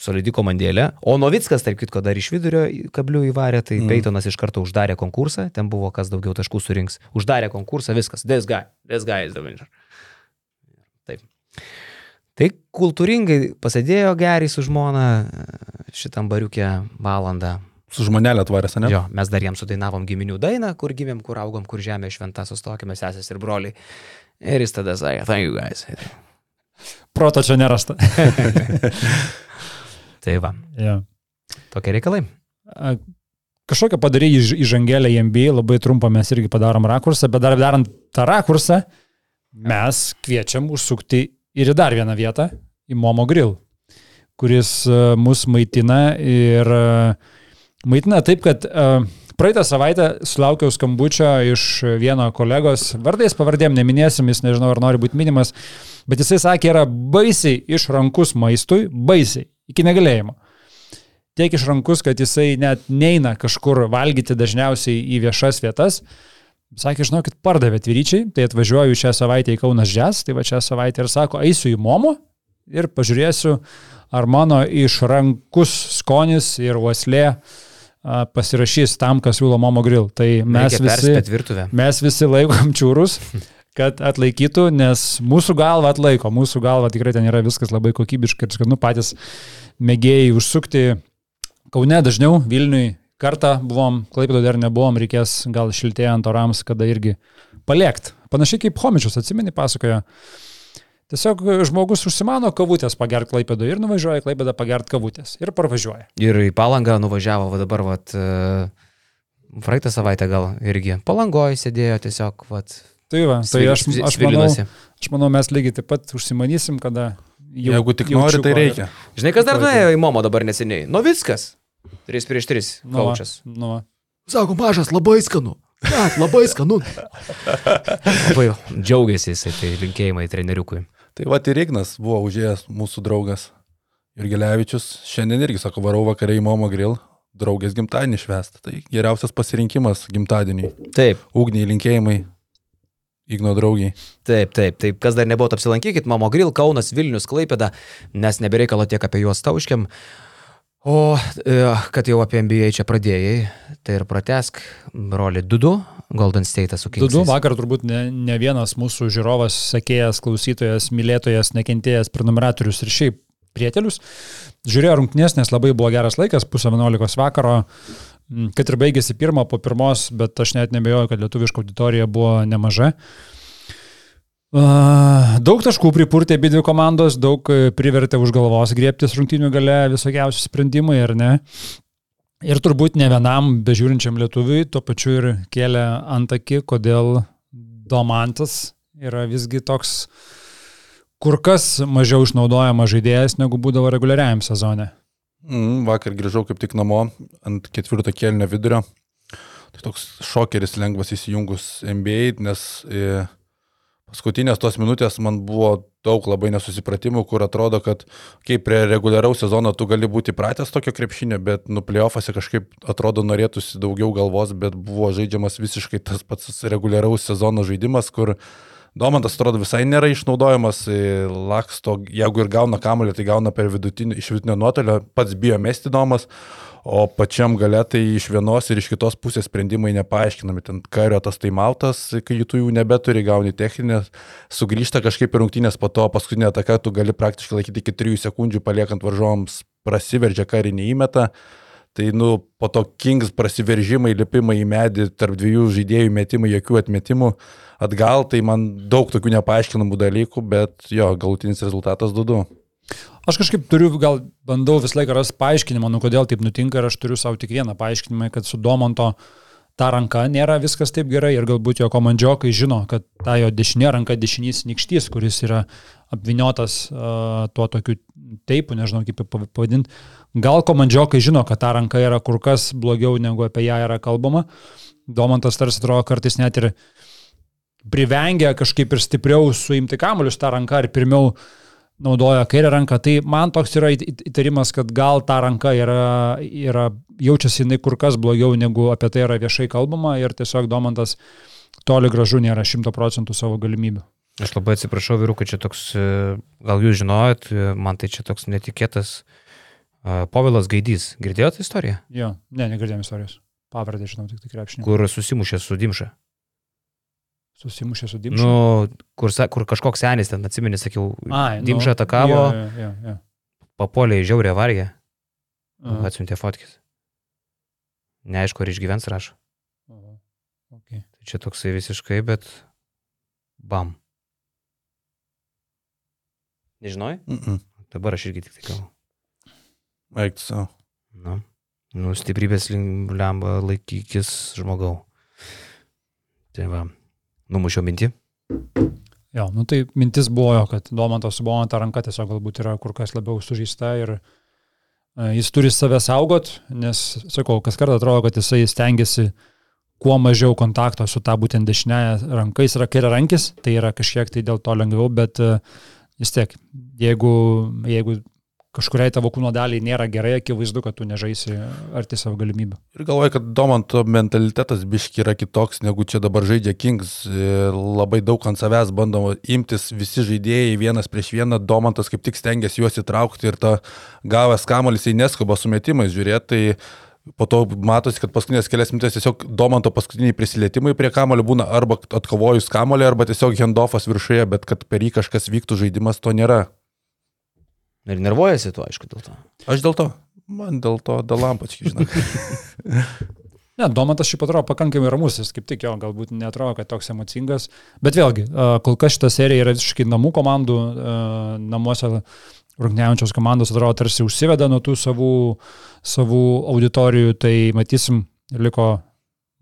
solidi komandėlė. O Novickas, tarp kitko, dar iš vidurio kablių įvarė, tai mm. Peitonas iš karto uždarė konkursą, ten buvo kas daugiau taškų surinks. Uždarė konkursą, viskas. This guy, this guy is the winner. Taip. Tai kultūringai pasėdėjo gerai su žmona šitam bariukė valandą. Su žmonelė atvaręs, ne? Jo, mes dar jiems sudainavom giminių dainą, kur gimėm, kur augom, kur žemė šventa, sustokime sesės ir broliai. Ir jis tada sakė, thank you guys. Proto čia nerasta. Tai va. Ja. Tokie reikalai. Kažkokią padarė įžangėlę į MBA, labai trumpą mes irgi padarom rakursą, bet dar darant tą rakursą, mes kviečiam užsukti ir į dar vieną vietą, į Momo Grill, kuris mus maitina ir maitina taip, kad uh, praeitą savaitę sulaukiau skambučio iš vieno kolegos, vardais pavardėm neminėsim, jis nežinau, ar nori būti minimas, bet jisai sakė, yra baisiai išrankus maistui, baisiai, iki negalėjimo. Tiek išrankus, kad jisai net neina kažkur valgyti dažniausiai į viešas vietas. Sakė, žinokit, pardavė tvyryčiai, tai atvažiuoju šią savaitę į Kaunas Džes, tai va šią savaitę ir sako, eisiu į Momo ir pažiūrėsiu, ar mano išrankus skonis ir uoslė pasirašys tam, kas siūlo Momo Grill. Tai mes visi, mes visi laikom čiūrus, kad atlaikytų, nes mūsų galva atlaiko, mūsų galva tikrai ten yra viskas labai kokybiškai ir skanu patys mėgėjai užsukti Kaune dažniau, Vilniui kartą buvom, Klaipėdo dar nebuvom, reikės gal šiltėjant orams, kada irgi paliekt. Panašiai kaip Homičius, atsimeni, pasakojo. Tiesiog žmogus užsimano kavutės pagert Klaipėdo ir nuvažiuoja Klaipėdą pagert kavutės ir parvažiuoja. Ir į Palangą nuvažiavo, va dabar, va, praeitą savaitę gal irgi. Palangoje sėdėjo tiesiog, va. Tai va, tai aš, aš, manau, aš manau, mes lygiai taip pat užsimanysim, kada jau. Jeigu tik nori, tai reikia. Žinai, kas dar nuėjo į Momo dabar neseniai? Novickas. 3 prieš 3 kaučias. Nu, nu. Sako, mažas, labai skanu. Net, labai skanu. labai džiaugiasi jisai, tai linkėjimai treneriukui. Tai va ir Ignas buvo užėjęs mūsų draugas. Ir Gelevičius šiandien irgi sako, varau vakariai į Momo grill, draugės gimtadienį švęsti. Tai geriausias pasirinkimas gimtadienį. Taip. Ugniai linkėjimai. Igno draugiai. Taip, taip, taip. Kas dar nebuvo, apsilankykit, Mamo Grill, Kaunas, Vilnius, Klaipėda, nes nebereikalo tiek apie juos tauškiam. O e, kad jau apie NBA čia pradėjai, tai ir pratesk rolį Dudu, Golden State su Kings. Dudu vakar turbūt ne, ne vienas mūsų žiūrovas, sekėjas, klausytojas, mylėtojas, nekentėjęs, prenumeratorius ir šiaip prietelius. Žiūrėjo rungtynės, nes labai buvo geras laikas, pusę 11 vakaro, kad ir baigėsi pirmą po pirmos, bet aš net nebejoju, kad lietuviška auditorija buvo nemaža. Daug taškų pripurtė abi dvi komandos, daug e, privertė už galvos griebtis rungtynių gale visokiausių sprendimai, ar ne? Ir turbūt ne vienam bežiūrinčiam lietuviui tuo pačiu ir kėlė antakį, kodėl Domantas yra visgi toks kur kas mažiau išnaudojamas žaidėjas negu būdavo reguliariajam sezone. Mm, vakar grįžau kaip tik namo ant ketvirto kėlinio vidurio. Tai toks šokeris lengvas įsijungus NBA, nes e, Paskutinės tos minutės man buvo daug labai nesusipratimų, kur atrodo, kad kaip prie reguliaraus sezono tu gali būti pratęs tokio krepšinio, bet nu playoffuose kažkaip atrodo norėtųsi daugiau galvos, bet buvo žaidžiamas visiškai tas pats reguliaraus sezono žaidimas, kur Domantas atrodo visai nėra išnaudojamas, laksto, jeigu ir gauna kamuolį, tai gauna per vidutinį, iš vidutinio nuotolio, pats bijo mesti Domas, o pačiam gale tai iš vienos ir iš kitos pusės sprendimai nepaaiškinami. Ten kario tas taimautas, kai tu jų nebeturi, gauni techninę, sugrįžta kažkaip į rungtynės, po to paskutinę ataką tu gali praktiškai laikyti iki 3 sekundžių, paliekant varžoms, prasiveržia karinį įmetą. Tai, nu, po to Kings prasiveržimai, lipimai į medį, tarp dviejų žaidėjų metimai, jokių atmetimų atgal, tai man daug tokių nepaaiškinamų dalykų, bet jo, galutinis rezultatas 2-2. Aš kažkaip turiu, gal bandau visą laiką rasti paaiškinimą, nu kodėl taip nutinka ir aš turiu savo tik vieną paaiškinimą, kad su Domonto ta ranka nėra viskas taip gerai ir galbūt jo komandžiokai žino, kad ta jo dešinė ranka dešinys nikštys, kuris yra apviniotas uh, tuo tokiu teipu, nežinau kaip pavadinti. Gal komandžiokai žino, kad ta ranka yra kur kas blogiau negu apie ją yra kalbama. Domantas tarsi atrodo kartais net ir privengia kažkaip ir stipriau suimti kamuolius tą ranką ir pirmiau uh, naudoja kairę ranką, tai man toks yra įtarimas, kad gal ta ranka yra, yra jaučiasi jinai kur kas blogiau, negu apie tai yra viešai kalbama ir tiesiog Domantas toli gražu nėra šimto procentų savo galimybių. Aš labai atsiprašau, vyrukai, čia toks, e, gal jūs žinojot, e, man tai čia toks netikėtas. E, Povilas Gaidys, girdėjote istoriją? Jo, ne, negirdėjom istorijos. Pavardę žinau, tik tik krepšinį. Kur susimušė su Dimša. Susimušė su Dimša. Nu, kur, kur kažkoks senis ten, atsimeni, sakiau, Ai, Dimša nu, atakavo, jo, jo, jo. papolė į žiaurę avariją. Atsiuntė fotkis. Neaišku, ar išgyvens rašo. Okay. Tai čia toksai visiškai, bet bam. Nežinoj? Mm -mm. Dabar aš irgi tik tai kalbu. Eik savo. Nu, nu, stiprybės lemba laikykis žmogau. Tai va, Numušiau mintį. Jo, nu tai mintis buvo kad Domantas su Bonata ranka tiesiog galbūt yra kur kas labiau sužįsta ir E, Jis turi save saugot, nes, sakau, kas kartą atrodo, kad jisai stengiasi kuo mažiau kontakto su tą būtent dešinėje ranka. Jis yra kairė rankis, tai yra kažkiek tai dėl to lengviau, bet e, vis tiek, jeigu, jeigu kažkuriai tavo kūno daliai nėra gerai, akivaizdu, kad tu nežaisi arti savo galimybių. Ir galvoju, kad Domanto mentalitetas biški yra kitoks, negu čia dabar žaidžia Kings. Labai daug ant savęs bandoma imtis visi žaidėjai vienas prieš vieną. Domantas kaip tik stengiasi juos įtraukti ir tą gavęs kamuolį jisai neskuba sumetimais žiūrėti. Tai po to matosi, kad paskutinės kelias minutės tiesiog Domanto paskutiniai prisilietimai prie kamulio būna arba atkovojus kamulį, arba tiesiog handofas viršuje, bet kad per jį kažkas vyktų žaidimas, to nėra. Ir nervuojasi tuo, aišku, dėl to. Aš dėl to, man dėl to, dėl lampački, žinai. Ne, Domantas šiaip atrodo pakankamai ramus, jis kaip tik jo galbūt netrodo, kad toks emocingas. Bet vėlgi, kol kas šita serija yra visiškai namų komandų, a, namuose rungtyniaujančios komandos atrodo tarsi užsiveda nuo tų savų, savų auditorijų, tai matysim, liko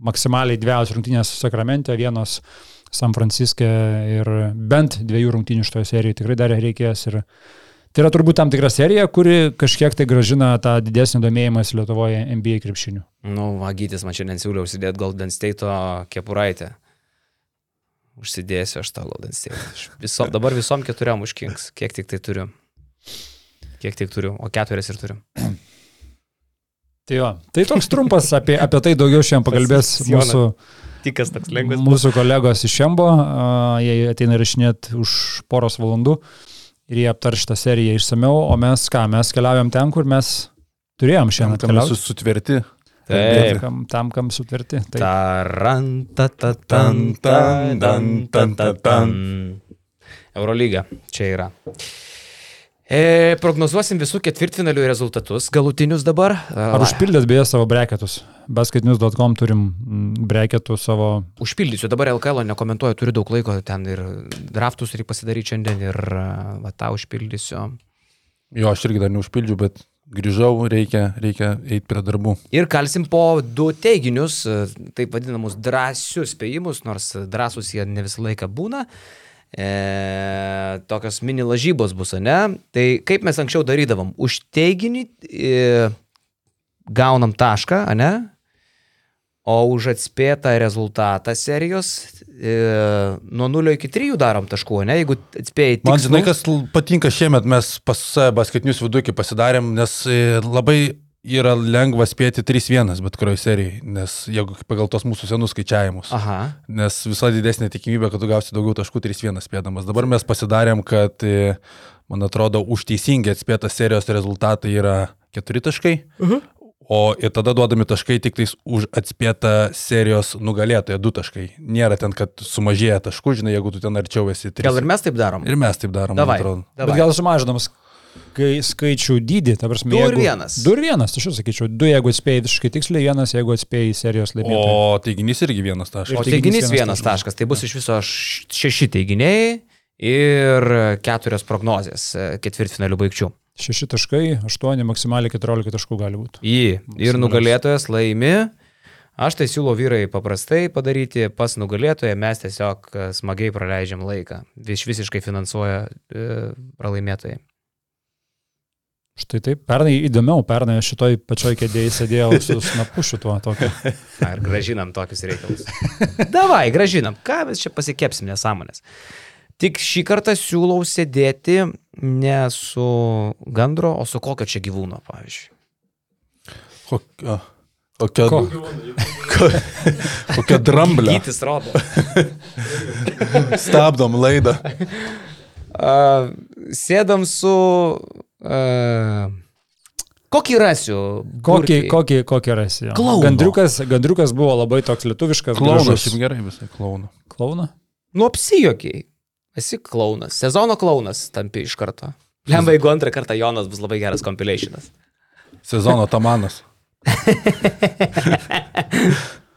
maksimaliai dviejos rungtynės Sakramente, vienos San Franciske ir bent dviejų rungtynių šitoje serijoje tikrai dar reikės. Ir tai yra turbūt tam tikra serija, kuri kažkiek tai gražina tą didesnį domėjimąsi Lietuvoje NBA krepšiniu. Nu, Vagytis man šiandien siūlė užsidėti Golden State kepuraitę. Užsidėsiu aš tą Golden State. Viso, dabar visom keturiam užkings. Kiek tik tai turiu. Kiek tik turiu, o keturias ir turiu. Tai jo, tai toks trumpas, apie, apie tai daugiau šiandien pakalbės mūsų, Tikas toks lengvas. mūsų kolegos iš Šembo, a, jie ateina rašinėti už poros valandų ir jie aptar šitą seriją išsameu, o mes ką, mes keliaujam ten, kur mes turėjom šiandien Tam atkeliauti. sutverti. Taip. Tam, tam, kam sutverti. Tai Taran, ta, ta, tan, tan, tan, tan, tan, tan. Eurolyga čia yra. E, prognozuosim visų ketvirtfinalių rezultatus, galutinius dabar. Ar užpildėt beje savo breketus? Basketnews.com turim breketų savo. Užpildysiu, dabar LKL nekomentuoju, turiu daug laiko ten ir draftus reikia pasidaryti šiandien ir va tą užpildysiu. Jo, aš irgi dar neužpildžiau, bet grįžau, reikia, reikia eiti prie darbų. Ir kalsim po du teiginius, e, taip vadinamus drąsius spėjimus, nors drąsus jie ne visą laiką būna. E, tokios mini lažybos bus, ne? Tai kaip mes anksčiau darydavom, už teiginį e, gaunam tašką, ne? O už atspėtą rezultatą serijos e, nuo 0 iki 3 darom taškų, ne? Jeigu atspėjai tik... Man žinai, kas patinka šiemet, mes pas basketinius vidukį pasidarėm, nes e, labai yra lengva spėti 3-1 bet kurioje serijoje, nes jeigu pagal tos mūsų senus skaičiavimus. Aha. Nes visą didesnė tikimybė, kad tu gausi daugiau taškų 3-1 spėdamas. Dabar mes pasidarėm, kad, e, man atrodo, už teisingai atspėtą serijos rezultatą yra 4 taškai. Uh -huh. O ir tada duodami taškai tik tais už atspėtą serijos nugalėtoją 2 taškai. Nėra ten, kad sumažėja taškų, žinai, jeigu tu ten arčiau esi 3. Gal ir mes taip darom? Ir mes taip darom, man Davai. atrodo. Bet davai. gal sumažinamas kai skaičių dydį, ta prasme. Du ir jeigu- vienas. Du ir vienas, aš jau sakyčiau. Du, jeigu atspėjai visiškai tiksliai, vienas, jeigu atspėjai serijos laimėtoją. O teiginys irgi vienas taškas. O teiginys vienas taškas. tai bus iš viso šeši teiginiai ir keturios prognozės ketvirtfinalių baigčių. Šeši taškai, aštuoni, maksimaliai keturiolika taškų gali būti. Į. Ir nugalėtojas laimi. Aš tai siūlau vyrai paprastai padaryti, pas nugalėtoją mes tiesiog smagiai praleidžiam laiką. Vis visiškai finansuoja e, pralaimėtojai. Štai taip, pernai įdomiau, pernai šitoj pačioj kėdėjai sėdėjau su snapu šituo tokiu. Ar gražinam tokius reikalus? Davai, gražinam. Ką mes čia pasikepsim nesąmonės? Tik šį kartą siūlau sėdėti ne su gandro, o su kokio čia gyvūno, pavyzdžiui. Kokia, kokia, Ko? kokia dramblė. Gytis rodo. Stabdom laidą. Uh, sėdam su... Uh, kokį rasiu? Kokį, kokį, kokį rasi? jo. Klouno. Gandriukas, gandriukas buvo labai toks lietuviškas. Klaunas, šiaip gerai visai klauna. Klauna? Nu, apsijokiai. Esi klaunas. Sezono klaunas tampi iš karto. Lemba, jeigu antrą kartą Jonas bus labai geras compilationas. Sezono tamanas.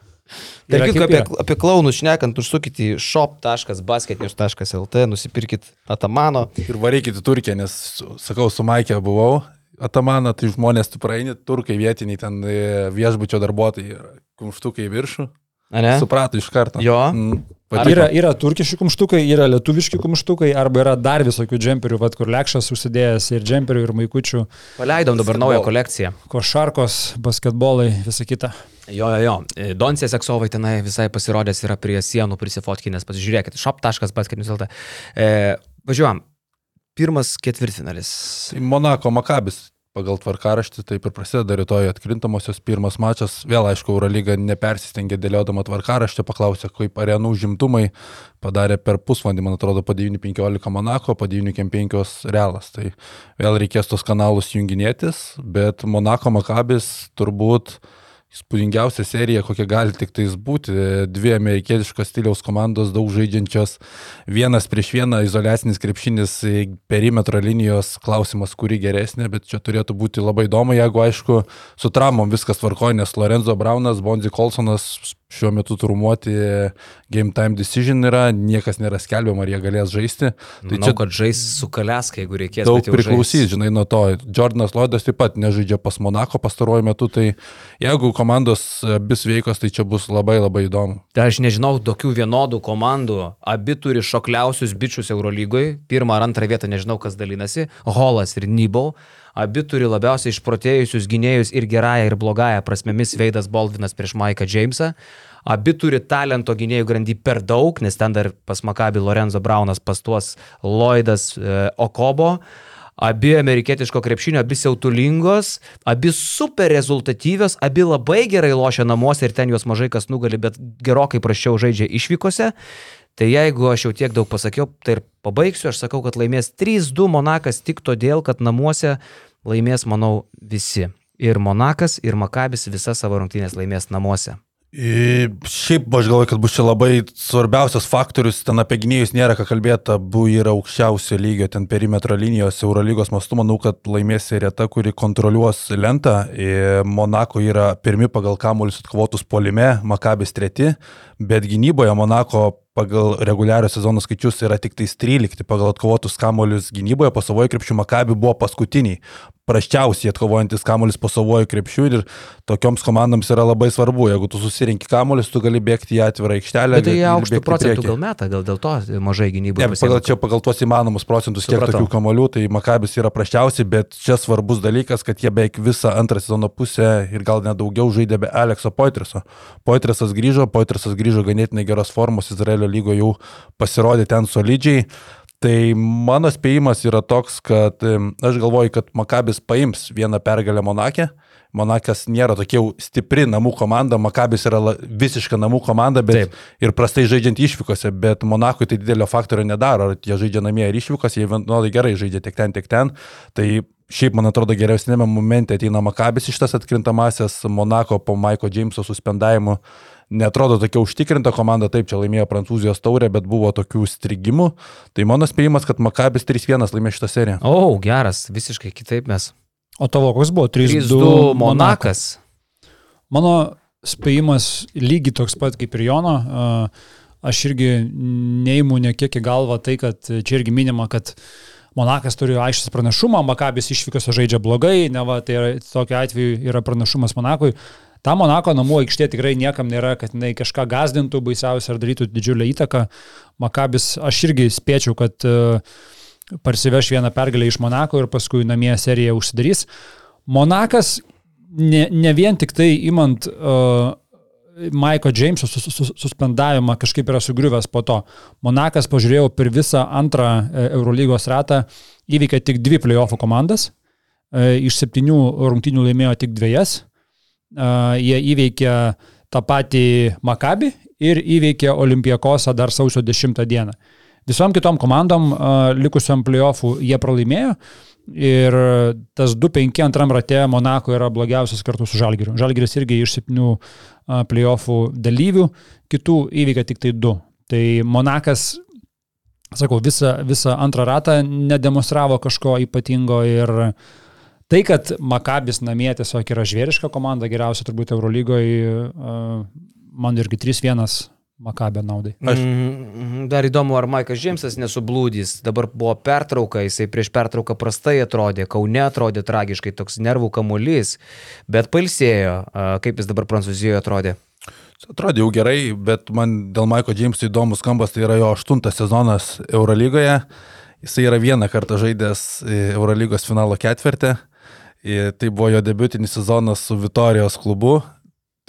Tarp kitko, kaip apie, apie klaunus šnekant, užsukit į shop.basketnews.lt, nusipirkit Atamano. Ir varykit į Turkiją, nes, sakau, su Maikė buvau. Atamaną, tai žmonės, tu praeini, turkai vietiniai, ten e, viešbučio darbuotojai, kumštukai viršų. Ne? Suprato iš karto. Jo. Mm, Ar yra, yra turkiški kumštukai, yra lietuviški kumštukai, arba yra dar visokių džemperių, vat, kur lekšas užsidėjęs ir džemperių, ir maikučių, Paleidom dabar naują kolekciją. košarkos, basketbolai, visa kita. Jo, jo, jo. Doncės Eksovai tenai visai pasirodęs yra prie sienų prisifotkinės. Pasižiūrėkit, shop.basketinius.lt. E, važiuojam. Pirmas ketvirtfinalis. Tai Monako Makabis pagal tvarkaraštį taip ir prasideda rytoj atkrintamosios pirmas mačas. Vėl, aišku, Eurolyga nepersistengė dėliodama tvarkaraštį, paklausė, kaip arenų užimtumai padarė per pusvalandį, man atrodo, po 9.15 Monako, po 9.5 Realas. Tai vėl reikės tos kanalus junginėtis, bet Monako Makabis turbūt įspūdingiausia serija, kokia gali tik tais būti. Dvi amerikietiškos stiliaus komandos, daug žaidžiančios, vienas prieš vieną, izolacinis krepšinis, perimetro linijos, klausimas, kuri geresnė, bet čia turėtų būti labai įdomu, jeigu aišku, su traumom viskas tvarkoja, nes Lorenzo Braunas, Bonzi Colsonas šiuo metu turmuoti game time decision yra, niekas nėra skelbiama, ar jie galės žaisti. Tai Manau, čia kad žais su Kaleska, jeigu reikės. Daug priklausys, žinai, nuo to. Jordanas Lloydas taip pat nežaidžia pas Monako pastaruoju metu, tai jeigu komandos bis veikos, tai čia bus labai labai įdomu. Tai aš nežinau tokių vienodų komandų. Abi turi šokliausius bičius Eurolygoje. Pirmą ar antrą vietą nežinau, kas dalinasi. Holas ir Nybau. Abi turi labiausiai išprotėjusius gynėjus ir gerąją, ir blogąją prasmėmis Veidas Baldvinas prieš Maiką Jamesą. Abi turi talento gynėjų grandy per daug, nes ten dar pas Makabi Lorenzo Braunas, pas tuos Lloydas e, Okobo. Abi amerikietiško krepšinio, abi siautulingos, abi super rezultatyvios, abi labai gerai lošia namuose ir ten juos mažai kas nugali, bet gerokai prašiau žaidžia išvykose. Tai jeigu aš jau tiek daug pasakiau, tai ir pabaigsiu, aš sakau, kad laimės 3-2 Monakas tik todėl, kad namuose laimės, manau, visi. Ir Monakas, ir Makabis visas savo rungtynės laimės namuose. I, šiaip aš galvoju, kad bus čia labai svarbiausias faktorius, ten apie gynėjus nėra ką kalbėti, abu yra aukščiausio lygio, ten perimetro linijos, Eurolygos mastu, manau, kad laimės Reta, kuri kontroliuos lentą. I, Monako yra pirmi pagal kamuolius atkovotus polime, Makabis treti, bet gynyboje Monako pagal reguliario sezono skaičius yra tik tais 13, pagal atkovotus kamolius gynyboje, po savojo krepšių Makabi buvo paskutiniai, praščiausiai atkovojantis kamolius po savojo krepšių ir tokioms komandoms yra labai svarbu, jeigu tu susirinkti kamolius, tu gali bėgti į atvirą aikštelę. Bet tai aukštų procentų gal metą, gal dėl to mažai gynyboje. Ne, pagal, čia pagal tuos įmanomus procentus, kiek Supratau. tokių kamolių, tai Makabis yra praščiausiai, bet čia svarbus dalykas, kad jie beveik visą antrą sezono pusę ir gal net daugiau žaidė be Alekso Poitriso. Poitrisas grįžo, Poitrisas grįžo ganėtinai geros formos Izraelio lygo jau pasirodė ten solidžiai. Tai mano spėjimas yra toks, kad aš galvoju, kad Makabis paims vieną pergalę Monakė. Monakas nėra tokia jau stipri namų komanda, Makabis yra visiška namų komanda, bet Taip. Ir prastai žaidžiant išvykose, bet Monakui tai didelio faktorio nedaro, ar jie žaidžia namie ar išvykose, jie vienodai gerai žaidžia tiek ten, tiek ten. Tai šiaip, man atrodo, geriausiame momente ateina Makabis iš tas atkrintamasias, Monako po Maiko Jameso suspendavimo netrodo tokia užtikrinta komanda, taip, čia laimėjo Prancūzijos taurę, bet buvo tokių strigimų. Tai mano spėjimas, kad Makabis 3-1 laimė šitą seriją. O, oh, geras, visiškai kitaip mes. O tavo koks buvo? 3-2 3-2 Monakas. Mano spėjimas lygiai toks pat kaip ir Jono. A, Aš irgi neįimu nekiek į galvą tai, kad čia irgi minima, kad Monakas turi aiškus pranašumą, Makabis išvykose žaidžia blogai, ne va, tai yra, tokiu atveju yra pranašumas Monakui. Ta Monako namų aikštė tikrai niekam nėra, kad jinai kažką gazdintų baisiausia ar darytų didžiulę įtaką. Makabis, aš irgi spėčiau, kad uh, parsiveš vieną pergalę iš Monako ir paskui namie serija užsidarys. Monakas ne, ne vien tik tai imant uh, Maiko Jameso sus, sus, suspendavimą kažkaip yra sugriuvęs po to. Monakas, pažiūrėjau, per visą antrą e, Eurolygos ratą įveikė tik dvi playoffų komandas. E, Iš septynių rungtynių laimėjo tik dviejas. Jie įveikė tą patį Makabį ir įveikė Olimpijakosą dar sausio 10 dieną. Visom kitom komandom uh, likusiam playoffų jie pralaimėjo ir tas 2-5 antram rate Monako yra blogiausias kartu su Žalgiriu. Žalgiris irgi iš septynių uh, playoffų dalyvių, kitų įveikia tik tai 2. Tai Monakas, sakau, visą, visą antrą ratą nedemonstravo kažko ypatingo ir tai, kad Makabis namie tiesiog yra žvėriška komanda, geriausia turbūt Eurolygoje, uh, man irgi 3-1 Makabė naudai. Aš- Mm, Dar įdomu, ar Maikas Džeimsas nesublūdys. Dabar buvo pertrauka, jisai prieš pertrauką prastai atrodė, kaune atrodė tragiškai, toks nervų kamuolys, bet pailsėjo. A, Kaip jis dabar Prancūzijoje atrodė? Atrodė jau gerai, bet man dėl Maiko Džeimso įdomus skambas, tai yra jo aštuntas sezonas Eurolygoje. Jisai yra vieną kartą žaidęs Eurolygos finalo ketvirtį. Tai buvo jo debutinis sezonas su Vitorijos klubu.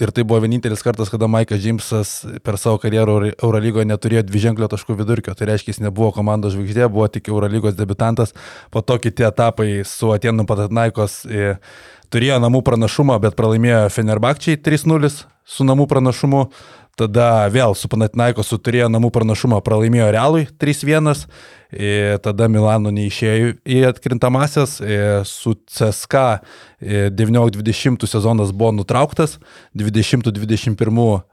Ir tai buvo vienintelis kartas, kada Maikas Džeimsas per savo karjerą Eurolygoje neturėjo dviženklio taškų vidurkio. Tai reiškia, jis nebuvo komandos žvaigždė, buvo tik Eurolygos debutantas. Po to kiti etapai su Atenų Patatnaikos turėjo namų pranašumą, bet pralaimėjo Fenerbakčiai 3-0 su namų pranašumu. Tada vėl su Panatinaikosu turėjo namų pranašumą, pralaimėjo Realui 3-1. Tada Milano neišėjo į atkrintamasias. Su CSK 19-20 sezonas buvo nutrauktas, 20-21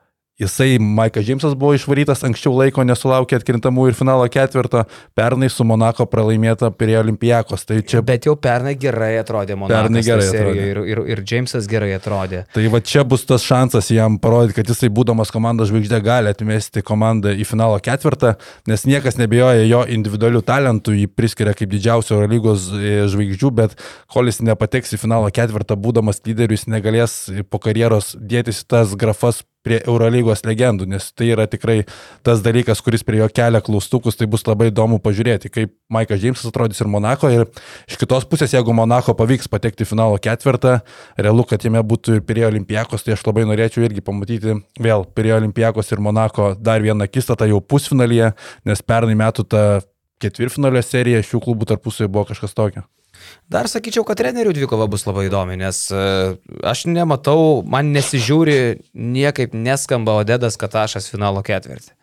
Jisai, Maikas Džeimsas buvo išvarytas anksčiau laiko, nesulaukė atkrintamų ir finalo ketvirto, pernai su Monako pralaimėta prie Olimpijakos. Tai čia... Bet jau pernai gerai atrodė Monakas. Pernai gerai atrodė. Ir, ir, ir Džeimsas gerai atrodė. Tai va čia bus tas šansas jam parodyti, kad jisai būdamas komandos žvaigždė gali atmesti komandą į finalo ketvirtą, nes niekas nebejoja jo individualių talentų, jį priskiria kaip didžiausio Eurolygos e, žvaigždžių, bet kol jis nepateks į finalo ketvirtą, būdamas lyderiu, jis negalės po karjeros dėtis į tas grafas prie Eurolygos legendų, nes tai yra tikrai tas dalykas, kuris prie jo kelia klaustukus, tai bus labai įdomu pažiūrėti, kaip Maikas Džeimsas atrodys ir Monako. Ir iš kitos pusės, jeigu Monako pavyks patekti finalo ketvirtą, realu, kad jame būtų ir prie Olimpijakos, tai aš labai norėčiau irgi pamatyti vėl prie Olimpijakos ir Monako dar vieną akistatą jau pusfinalyje, nes pernai metų ta ketvirtfinalio serija šių klubų tarpusavį buvo kažkas tokio. Dar sakyčiau, kad trenerių dvikova bus labai įdomi, nes e, aš nematau, man nesižiūri, niekaip neskamba Odedas Katašas finalo ketvirtį.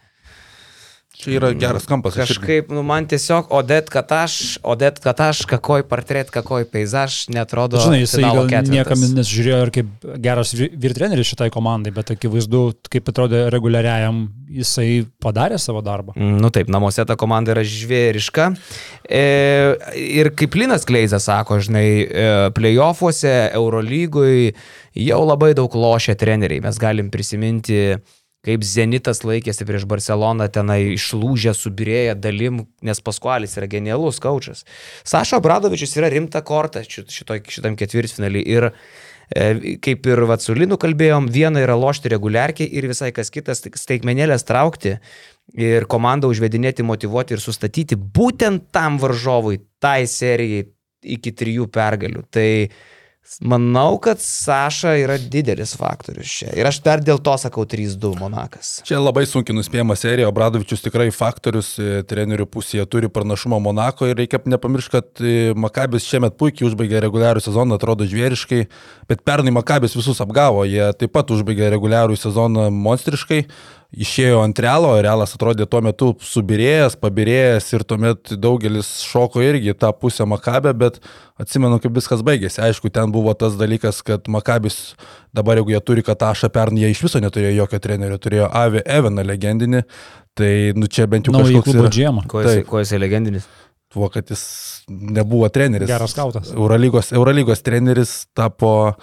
Čia yra geras kampas. Kažkaip, nu, man tiesiog Odet Kataš, Odet Kataš, kakoj portret, kakoj peizaž, netrodo. Žinai, jisai gal ketvirtas. niekam nesižiūrėjo ir kaip geras vyrtreneris šitai komandai, bet akivaizdu, kaip atrodė reguliariajam, jisai padarė savo darbą. Mm, nu taip, namuose ta komanda yra žvėriška. E, ir kaip Linas Kleizas sako, žinai, e, playoffuose, Eurolygui jau labai daug lošia treneriai. Mes galim prisiminti kaip Zenitas laikėsi prieš Barceloną, tenai išlūžę, subirėję dalim, nes Paskualis yra genialus kaučas. Saša Bradovičius yra rimta korta šito, šitam ketvirtfinalį ir e, kaip ir Vatsulinu kalbėjom, viena yra lošti reguliarkiai ir visai kas kitas staigmenėlės traukti ir komandą užvedinėti, motivuoti ir sustatyti būtent tam varžovui, tai serijai iki trijų pergalių. Tai Manau, kad Saša yra didelis faktorius čia. Ir aš dar dėl to sakau 3-2 Monakas. Čia labai sunkiai nuspėjama serija, Bradovičius tikrai faktorius e, trenerių pusėje turi pranašumą Monako ir reikia nepamiršti, kad e, Makabis šiemet puikiai užbaigė reguliarų sezoną, atrodo žvėriškai, bet pernai Makabis visus apgavo, jie taip pat užbaigė reguliarų sezoną monstriškai išėjo ant realo, realas atrodė tuo metu subirėjęs, pabirėjęs ir tuomet daugelis šoko irgi tą pusę Makabę, bet atsimenu, kaip viskas baigėsi. Aišku, ten buvo tas dalykas, kad Makabis dabar, jeigu jie turi Katašą pernai, jie iš viso neturėjo jokio trenerio, turėjo Avi Evaną legendinį, tai nu čia bent jau kažkoks... Yra... Kuo jisai, kuo jisai legendinis? Tuo, kad jis nebuvo treneris. Geras skautas. Eurolygos, Eurolygos treneris tapo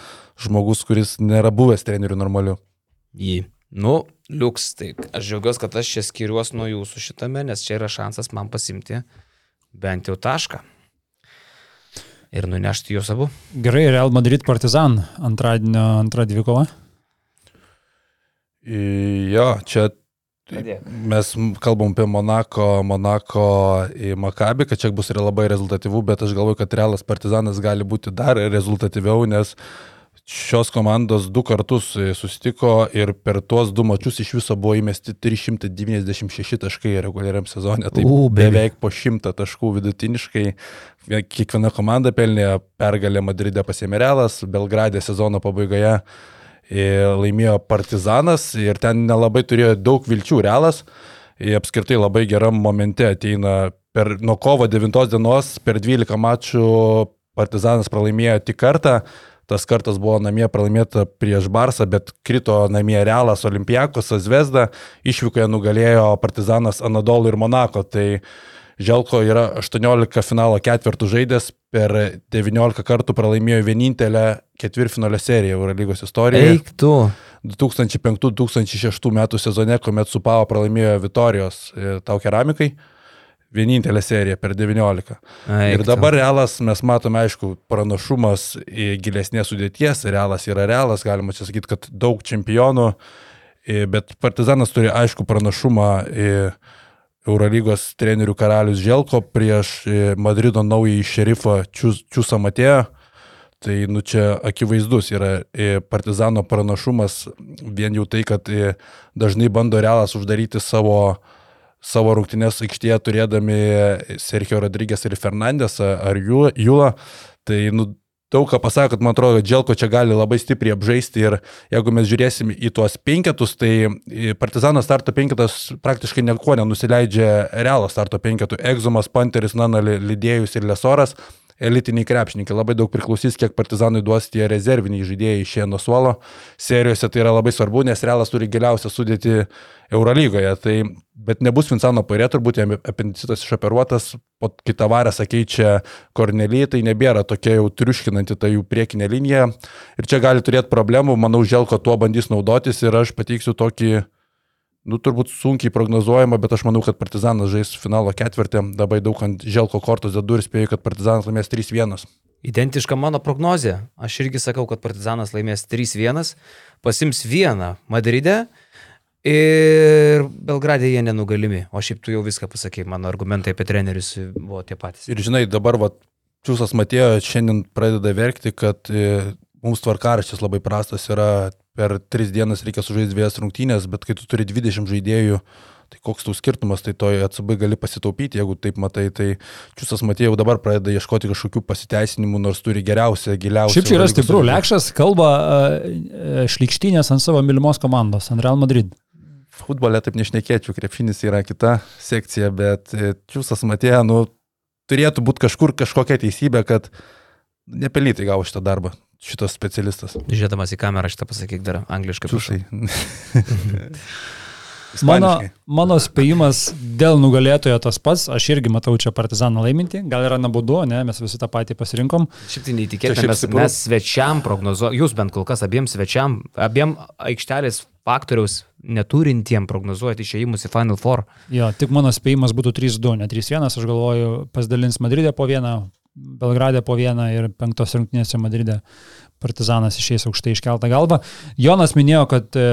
žmogus, kuris nėra buvęs treneriu normaliu. Jį. Nu, liuks, tai aš džiaugiuosi, kad aš čia skiriuos nuo jūsų šitame, nes čia yra šansas man pasimti bent jau tašką. Ir nunešti juos abu. Gerai, Real Madrid Partizan antradienio antrą dvikovą. Jo, čia Mes kalbam apie Monako, Monako į Makabį, kad čia bus ir labai rezultatyvu, bet aš galvoju, kad Realas Partizanas gali būti dar rezultatyviau, nes uh, Šios komandos du kartus e, susitiko ir per tuos du mačius iš viso buvo įmesti 396 taškai reguliariam sezonė. Tai U, beveik po 100 taškų vidutiniškai. Kiekviena komanda pelnė pergalę Madride pasėmė Realas, Belgradė sezono pabaigoje e, laimėjo Partizanas ir ten nelabai turėjo daug vilčių Realas. Apskritai labai geram momente ateina per, nuo kovo 9 dienos per 12 mačų Partizanas pralaimėjo tik kartą Tas kartas buvo namie pralaimėta prieš Barsą, bet krito namie Realas, Olimpijakos, Zvezda, išvykoje nugalėjo Partizanas Anadolu ir Monako. Tai Želko yra 18 finalo ketvirtų žaidęs, per 19 kartų pralaimėjo vienintelę ketvirtfinalio seriją Eurolygos istorijoje. Eik tu. 2005-2006 metų sezone, kuomet Supavo pralaimėjo Vitorijos e, tau keramikai vienintelė serija per 19. Eik, ir dabar realas, mes matome, aišku, pranašumas į gilesnės sudėties, realas yra realas, galima čia sakyti, kad daug čempionų E, bet Partizanas turi aišku pranašumą e, Eurolygos trenerių karalius Želko prieš e, Madrido naująjį šerifą Čiusą Matėją. Tai nu čia akivaizdus yra Partizano pranašumas, vien jau tai, kad dažnai bando realas uždaryti savo, savo rungtynės aikštėje turėdami Sergio Rodrygės ir Fernandesą ar Jūlą. Tai nu, daug ką pasako, kad man atrodo, Dželko čia gali labai stipriai apžaisti ir jeigu mes žiūrėsim į tuos penketus, tai Partizano starto penketas praktiškai nieko nenusileidžia realo starto penketų. Egzumas, Panteris, Nana, Lydėjus ir Lesoras elitiniai krepšininkai. Labai daug priklausys, kiek partizanui duos tie rezerviniai žaidėjai išėję nuo suolo. Serijose tai yra labai svarbu, nes Realas turi giliausią sudėti Eurolygoje. Tai, bet nebus Vincano Pairė, turbūt jam apendicitas išoperuotas, po kitą varę sakeičia Kornelį, tai nebėra tokia jau triuškinanti ta jų priekinė linija. Ir čia gali turėti problemų, manau, Želko tuo bandys naudotis ir aš pateiksiu tokį nu, turbūt sunkiai prognozuojama, bet aš manau, kad Partizanas žais finalo ketvirtį, dabar daug ant želko kortos dedu ir spėju, kad Partizanas laimės 3-1. Identiška mano prognozija. Aš irgi sakau, kad Partizanas laimės 3-1, pasims vieną Madride ir Belgradė jie nenugalimi. O šiaip tu jau viską pasakėjai, mano argumentai apie trenerius buvo tie patys. Ir žinai, dabar, va, Čiūsas Matėjo šiandien pradeda verkti, kad e, mums tvarkaraštis labai prastas yra per tris dienas reikia sužaisti dviejas rungtynės, bet kai tu turi 20 žaidėjų, tai koks tau skirtumas, tai toj atsibai gali pasitaupyti, jeigu taip matai, tai Čiūsas Matėjau jau dabar pradeda ieškoti kažkokių pasiteisinimų, nors turi geriausią, giliausią. Šiaip čia yra stiprų, Lekšas kalba uh, šlikštynės ant savo mylimos komandos, ant Real Madrid. Futbole taip nešnekėčiau, krepšinis yra kita sekcija, bet e, Čiūsas Matėjo, nu, turėtų būti kažkur kažkokia teisybė, kad nepelnytai gavo šitą darbą šitas specialistas. Žiūrėdamas į kamerą šitą pasakyk dar angliškai. Čiūsai. mano, mano spėjimas dėl nugalėtojo tas pats, aš irgi matau čia partizaną laiminti, gal yra nabudu, ne, mes visi tą patį pasirinkom. Šiaip tai neįtikėtina, mes, mes svečiam prognozuojame, jūs bent kol kas abiems svečiam, abiem aikštelės faktoriaus neturintiem prognozuoti išėjimus į Final Four. Jo, tik mano spėjimas būtų 3-2, ne 3-1, aš galvoju, pasidalins Madridė po vieną, Belgradė po vieną ir penktos rungtynėse Madride Partizanas išeis aukštai iškeltą galvą. Jonas minėjo, kad e,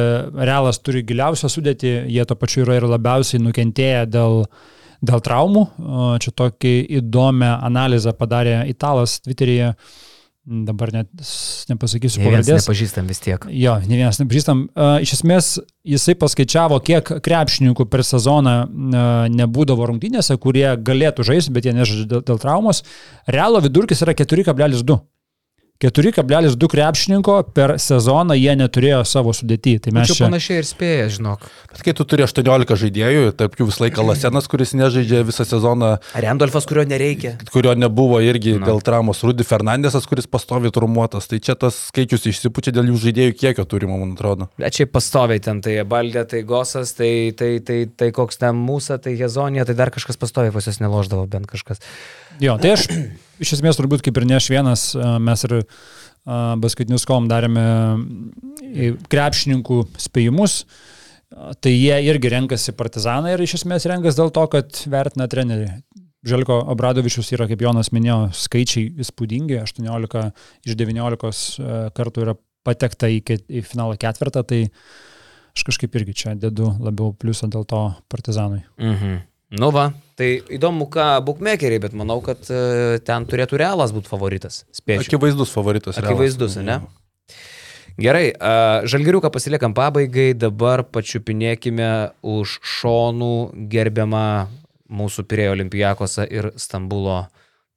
Realas turi giliausią sudėtį, jie to pačiu yra ir labiausiai nukentėję dėl, dėl traumų. Čia tokį įdomią analizę padarė Italas Twitter'yje. Dabar net nepasakysiu pavardės. Nepažįstam vis tiek. Jo, ne vienas nepažįstam. Iš esmės, jisai paskaičiavo, kiek krepšininkų per sezoną nebūdavo rungtynėse, kurie galėtų žaisti, bet jie nežaidžia dėl traumos. Realo vidurkis yra 4,2. 4,2 krepšininko per sezoną jie neturėjo savo sudėtį. Tai mes čia panašiai ir spėja, žinok. Bet kai tu turi 18 žaidėjų, tarp jų visą laiką Lasenas, kuris nežaidžia visą sezoną. Randolfas, kurio nereikia. Kurio nebuvo irgi no. dėl traumos. Rudy Fernandesas, kuris pastovi trumuotas. Tai čia tas skaičius išsipučia dėl jų žaidėjų kiekio turimo, man atrodo. Bet čia pastoviai ten tai Baldė, tai Gosas, tai, tai, tai, tai koks ten Mūsa, tai Hezonija, tai dar kažkas pastoviai pas juos neloždavo bent kažkas. Jo, tai aš iš esmės turbūt kaip ir ne aš vienas, mes ir basketinius kom darėme krepšininkų spėjimus. Tai jie irgi renkasi partizaną ir iš esmės renkas dėl to, kad vertina trenerių. Želko Obradovičius yra, kaip Jonas minėjo, skaičiai įspūdingi, 18 iš 19 kartų yra patekta į, į finalo ketvirtą, tai aš kažkaip irgi čia dedu labiau pliusą dėl to partizanui. Mhm. Nu va, tai įdomu, ką bukmekeriai, bet manau, kad uh, ten turėtų realas būti favoritas. Spėčiau. Akivaizdus favoritas. Akivaizdus, realas. ne? Gerai, uh, žalgiriuką pasiliekam pabaigai, dabar pačiupinėkime už šonų gerbiamą mūsų Pirėjo Olimpijakosą ir Stambulo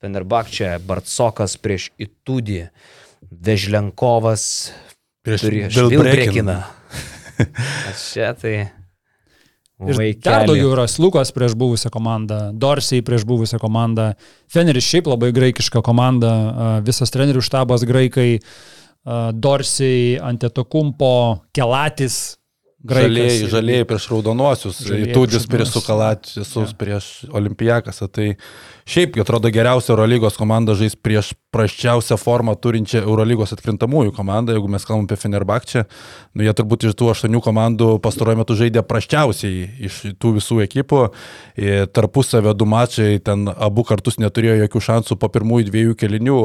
Fenerbakčią, Bartsokas prieš Itudį, Vežlenkovas prieš, prieš Vilbrekiną. Čia tai Ir dar daugiau yra Slukas prieš buvusią komandą, Dorsiai prieš buvusią komandą, Feneris šiaip labai graikiška komanda, visas trenerių štabas graikai, Dorsiai, Antetokumpo, Kelatis. Žalieji, žalieji prieš raudonuosius, Tudis prieš Sukalačius, ja. prieš Olimpijakasą. Tai šiaip, atrodo, geriausia Eurolygos komanda žais prieš prasčiausią formą turinčią Eurolygos atkrintamųjų komandą, jeigu mes kalbam apie Fenerbakčią, nu jie turbūt iš tų aštuonių komandų pastaruoju metu žaidė prasčiausiai iš tų visų ekipų, tarpusavio du mačai, ten abu kartus neturėjo jokių šansų po pirmųjų dviejų kelinių,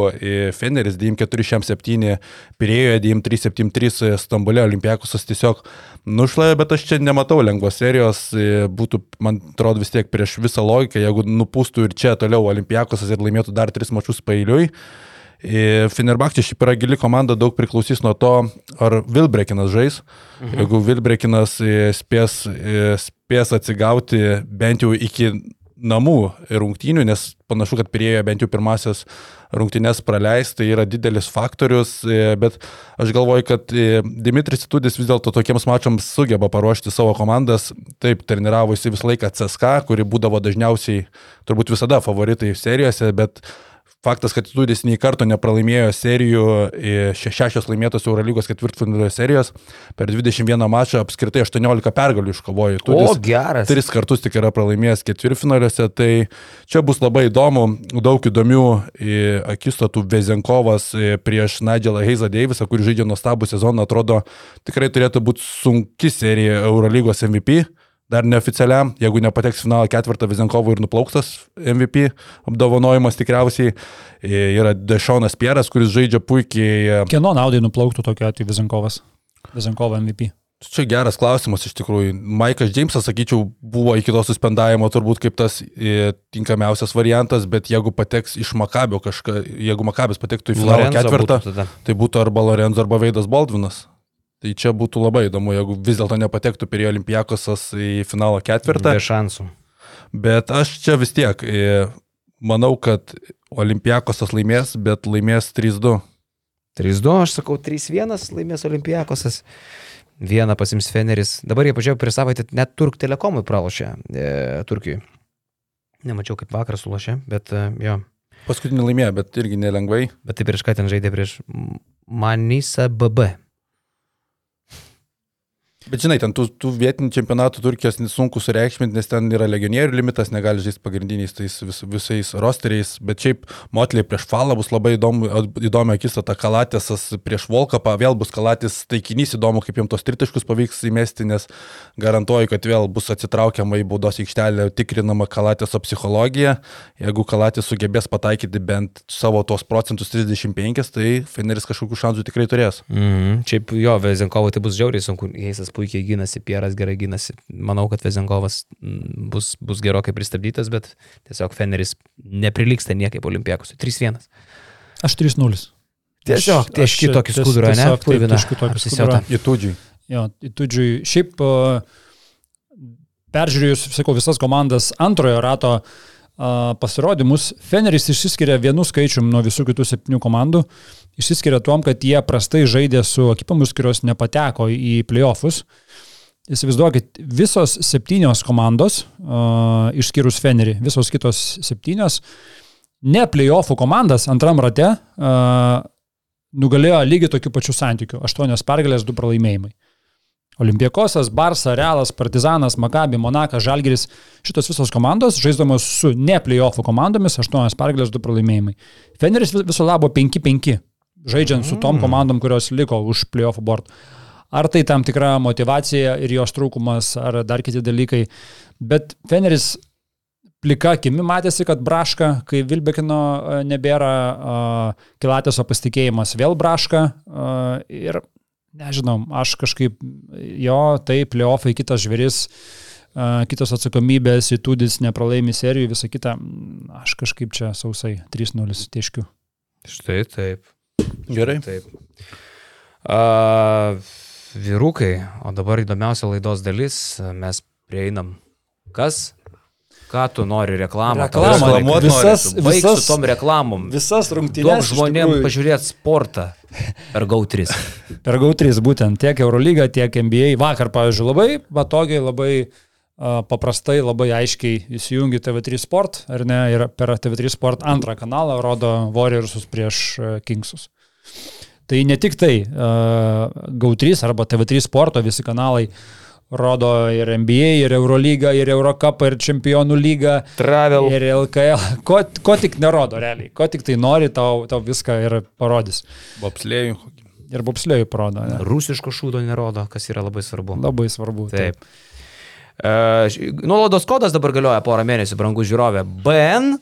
Feneris 94-7 Pirėjoje, 93-73 Stambulė, Olimpiakusas tiesiog nušlavė, bet aš čia nematau lengvos serijos, būtų, man atrodo, vis tiek prieš visą logiką, jeigu nupūstų ir čia toliau Olimpiakosas ir laimėtų dar tris mačius pailiui. Fenerbakčia šiaip yra gili komanda, daug priklausys nuo to, ar Vilbrekinas žais. Mhm. Jeigu Vilbrekinas spės, spės atsigauti bent jau iki namų rungtynių, nes panašu, kad priejo bent jau pirmasis rungtynės praleis, tai yra didelis faktorius, bet aš galvoju, kad Dimitris Tudis vis dėlto tokiems mačiams sugeba paruošti savo komandas. Taip, treniravosi visą laiką CSK, kuri būdavo dažniausiai, turbūt visada favoritai serijose, bet Faktas, kad Tudis nei karto nepralaimėjo serijų, šešios laimėtos Eurolygos ketvirtfinalio serijos, per 21 mačą apskritai 18 pergalių iškovojo. Tudis o, geras. Tris kartus tik yra pralaimėjęs ketvirtfinaliuose, tai čia bus labai įdomu, daug įdomių akistatų Vezenkovas prieš Nigelą Heizą Deivisą, kuris žaidžia nuostabų sezoną, atrodo tikrai turėtų būti sunki serija Eurolygos MVP dar neoficialiam, jeigu nepateks finalo ketvirtą Vizenkovo ir nuplauktas MVP apdovanojimas tikriausiai. Yra Dešonas Pieras, kuris žaidžia puikiai. Kieno naudai nuplauktų tokiu atveju Vizenkovas? Vizenkovo MVP. Čia geras klausimas iš tikrųjų. Maikas Džeimsas, sakyčiau, buvo iki to suspendavimo turbūt kaip tas e, tinkamiausias variantas, bet jeigu pateks iš Makabio kažką, jeigu Makabis patektų į finalo ketvirtą, būtų tai būtų arba Lorenzo, arba Veidas Baldvinas. Tai čia būtų labai įdomu, jeigu vis dėlto nepatektų prie Olimpijakosas į finalo ketvirtą. Be šansų. Bet aš čia vis tiek e, manau, kad Olimpijakosas laimės, bet laimės 3-2. 3-2, aš sakau 3-1 laimės Olimpijakosas. Vieną pasims Feneris. Dabar jie pažiūrėjau prieš savaitę, net Turk Telekomui pralošė e, Turkijai. Nemačiau, kaip vakar sulošė, bet e, jo. Paskutinį laimėjo, bet irgi nelengvai. Bet tai prieš ką ten žaidė prieš Manisa BB. Bet žinai, ten tų, tų vietinių čempionatų Turkijos sunku sureikšminti, nes ten yra legionierių limitas, negali žaisti pagrindiniais tais vis, visais rosteriais, bet šiaip Motley prieš Falą bus labai įdomu, įdomi akistata, Kalatėsas prieš Volkapą, vėl bus Kalatės taikinys, įdomu, kaip jiems tos tritiškus pavyks įmesti, nes garantuoju, kad vėl bus atsitraukiama į baudos aikštelę, tikrinama Kalatėso psichologija, jeigu Kalatės sugebės pataikyti bent savo tos procentus 35, tai Feneris kažkokių šansų tikrai turės. Mm, šiaip jo, Vezinkovui tai bus žiauriai sunku, jais puikiai gynasi, Pieras gerai gynasi. Manau, kad Vezengovas mm, bus, bus gerokai pristabdytas, bet tiesiog Feneris neprilyksta niekaip Olimpiakus. 3-1. Aš 3-0. Tiesiog, tieški tokį skudurą, ne? Taip, tieški tokį skudurą. Į tudžiui. Jo, į tudžiui. Šiaip peržiūrėjus, sakau, visas komandas antrojo rato pasirodymus, Feneris išsiskiria vienu skaičium nuo visų kitų septynių komandų. Išsiskiria tuom, kad jie prastai žaidė su ekipomis, kurios nepateko į playoffus. Įsivaizduokit, visos septynios komandos, uh, išskyrus Fenerį, visos kitos septynios, ne playoffų komandas antram rate uh, nugalėjo lygiai tokiu pačiu santykiu - aštuonios pergalės, du pralaimėjimai. Olimpiekosas, Barsa, Realas, Partizanas, Makabi, Monakas, Žalgeris, šitos visos komandos žaisdamos su ne playoffų komandomis, 8 pergalės, 2 pralaimėjimai. Feneris viso labo 5-5, žaidžiant su tom mm. komandom, kurios liko už playoffų bord. Ar tai tam tikra motivacija ir jos trūkumas, ar dar kiti dalykai. Bet Feneris plika akimi matėsi, kad braška, kai Vilbekino e, nebėra, uh, Kilatėso pasitikėjimas vėl braška uh, ir nežinau, aš kažkaip, jo, taip, playoffai kitas žvėris, kitos atsakomybės, įtūdis, nepralaimi serijų, visą kitą, aš kažkaip čia sausai 3-0 tieškiu. Štai taip. Gerai. Taip. A, vyrukai, o dabar įdomiausia laidos dalis, mes prieinam. Kas? Ką tu nori reklamą? Reklamą. Visas, visas, su tom reklamom. Visas rungtynės. Duok žmonėm pažiūrėti sportą per GAU3. per GAU3 būtent tiek Eurolyga, tiek NBA. Vakar, pavyzdžiui, labai patogiai, labai uh, paprastai, labai aiškiai įsijungi TV3 Sport, ar ne, ir per TV3 Sport antrą kanalą rodo Warriorsus prieš uh, Kingsus. Tai ne tik tai, uh, GAU3 arba TV3 Sporto visi kanalai rodo ir NBA, ir Eurolyga, ir Eurocap, ir Čempionų lyga. Travel. Ir LKL. Ko, ko tik nerodo realiai. Ko tik tai nori, tau, tau viską ir parodys. Bobslėjų. Ir bobslėjų parodo. Ne? Rusiško šūdo nerodo, kas yra labai svarbu. Labai svarbu. Taip. Uh, nuolaidos kodas dabar galioja porą mėnesių, brangus žiūrovė. BN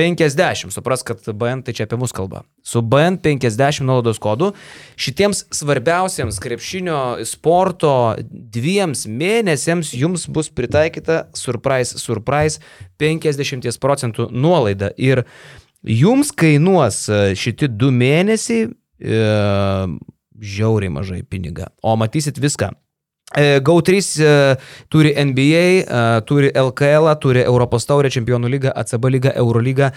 50. Supras, kad BN tai čia apie mus kalba. Su BN 50 nuolaidos kodu šitiems svarbiausiams krepšinio sporto dviems mėnesiams jums bus pritaikyta surprise, surprise 50 procentų nuolaida. Ir jums kainuos e, šitie du mėnesiai e, žiauriai mažai pinigą. O matysit viską. E, GO3 e, turi NBA, e, turi LKL, turi Europos taurę, Čempionų lygą, ACB lygą, Eurolygą,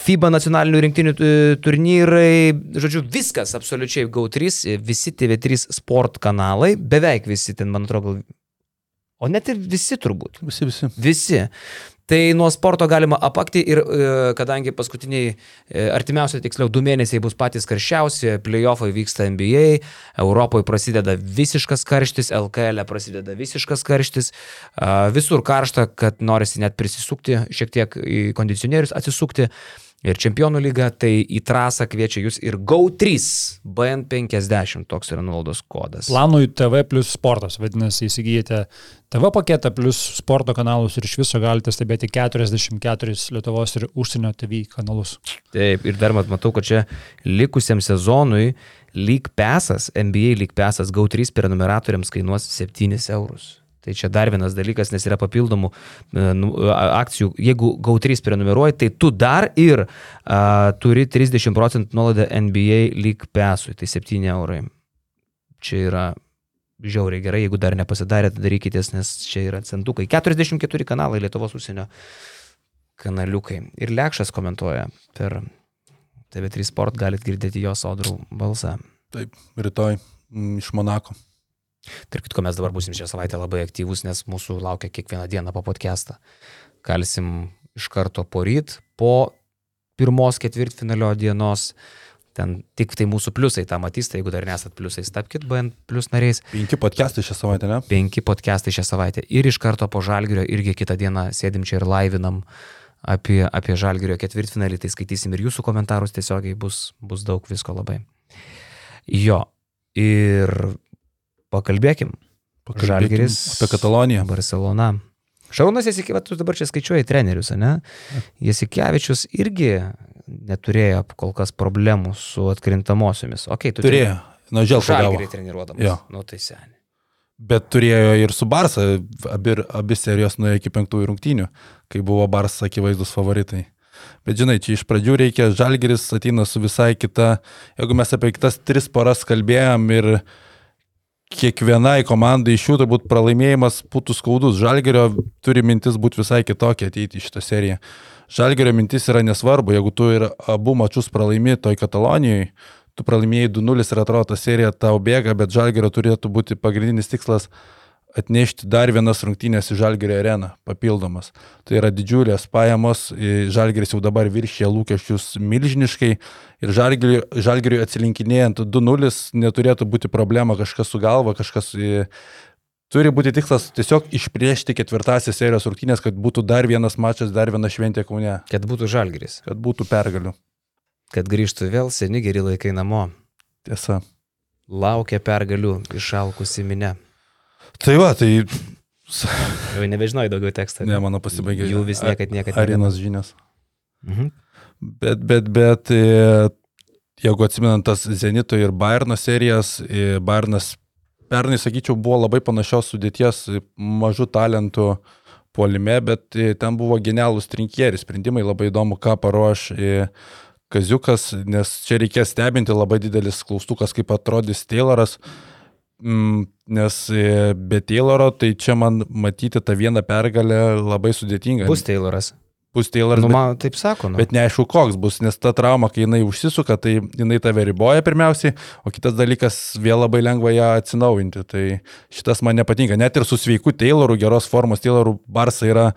FIBA nacionalinių rinktinių turnyrai, žodžiu, viskas absoliučiai GO3, visi TV3 sport kanalai, beveik visi ten, man atrodo, O net ir visi turbūt. Visi, visi. Visi. Tai nuo sporto galima apakti ir e, kadangi paskutiniai, e, artimiausiai tiksliau, du mėnesiai bus patys karščiausi, playoffai vyksta NBA, Europoje prasideda visiškas karštis, LKL e prasideda visiškas karštis, visur karšta, kad norisi net prisisukti, šiek tiek į kondicionierius atsisukti ir Čempionų lyga, tai į trasą kviečia jūs ir GO3 BN50, toks yra nuolaidos kodas. Planui TV plus sportas, vadinasi, įsigijate TV paketą plus sporto kanalus ir iš viso galite stebėti 44 Lietuvos ir užsienio TV kanalus. Taip, ir dar mat, matau, kad čia likusiam sezonui lyg pesas, NBA lyg pesas GO3 prenumeratoriams kainuos 7 eurus. Tai čia dar vienas dalykas, nes yra papildomų e, nu, akcijų. Jeigu GAU3 prenumeruoji, tai tu dar ir a, turi 30 procentų nuolaidą NBA lyg pesui, tai 7 eurai. Čia yra žiauriai gerai, jeigu dar nepasidarėte, darykitės, nes čia yra centukai. 44 kanalai Lietuvos užsienio kanaliukai. Ir Lekšas komentuoja per TV3 Sport, galit girdėti jo sodrų balsą. Taip, rytoj m, iš Monako. Tark kitko, mes dabar busim šią savaitę labai aktyvus, nes mūsų laukia kiekvieną dieną po podcastą. Kalsim iš karto po ryt, po pirmos ketvirtfinalio dienos. Ten tik tai mūsų pliusai tą matys, tai jeigu dar nesat pliusais, tapkite BN plus nariais. Penki podcastai šią savaitę, ne? Penki podcastai šią savaitę. Ir iš karto po Žalgirio irgi kitą dieną sėdim čia ir laivinam apie, apie Žalgirio ketvirtfinalį, tai skaitysim ir jūsų komentarus tiesiogiai, bus, bus daug visko labai. Jo. Ir Pakalbėkim. Pakalbėkim Žalgeris. Apie Kataloniją. Barcelona. Šarūnas Jasikevičius, tu dabar čia skaičiuoji trenerius, ne? Jasikevičius irgi neturėjo kol kas problemų su atkrintamosiomis. Okay, tu Turėjo. Nu, žėl pagavo. Žalgerį treniruodamas. Jo. Nu, tai seniai. Bet turėjo ir su Barsa, abi, abi serijos nuėjo iki penktųjų rungtynių, kai buvo Barsa akivaizdus favoritai. Bet žinai, čia iš pradžių reikia, Žalgeris ateina su visai kita, jeigu mes apie kitas tris poras kalbėjom ir kiekvienai komandai iš jų turbūt pralaimėjimas būtų skaudus. Žalgerio turi mintis būti visai kitokia ateiti į šitą seriją. Žalgerio mintis yra nesvarbu, jeigu tu ir abu mačius pralaimi toj Katalonijoje, tu pralaimėjai 2-0 ir atrodo ta serija tau bėga, bet Žalgerio turėtų būti pagrindinis tikslas atnešti dar vienas rungtynės į Žalgirio areną, papildomas. Tai yra didžiulės pajamos, Žalgiris jau dabar viršė lūkesčius milžiniškai ir Žalgiriui atsilinkinėjant 2-0 neturėtų būti problema kažkas su galva, kažkas... Turi būti tikslas tiesiog išpriešti ketvirtąsias serijos rungtynės, kad būtų dar vienas mačas, dar viena šventė kaune. Kad būtų Žalgeris. Kad būtų pergalių. Kad grįžtų vėl seni geri laikai namo. Tiesa. Laukia pergalių išalkusi minė. Tai va, tai... Jau nebežinojai daugiau tekstą. Ne, mano pasibaigė. Jų vis niekad, niekad. Arenos žinios. Mhm. Bet, bet, bet, jeigu atsimenant tas Zenito ir Bayerno serijas, Bayernas pernai, sakyčiau, buvo labai panašios sudėties, mažų talentų polime, bet ten buvo genialūs trinkieriai, sprendimai labai įdomu, ką paruoš Kaziukas, nes čia reikės stebinti labai didelis klaustukas, kaip atrodys Tayloras. Mm, nes be Tayloro, tai čia man matyti tą vieną pergalę labai sudėtinga. Bus Tayloras. bus Tayloras. Nu, man taip sako. Nu. Bet neaišku, koks bus, nes ta trauma, kai jinai užsisuka, tai jinai tave riboja pirmiausiai, o kitas dalykas, vėl labai lengva ją atsinaujinti. Tai šitas man nepatinka. Net ir su sveiku Tayloru, geros formos Tayloru, Barsa yra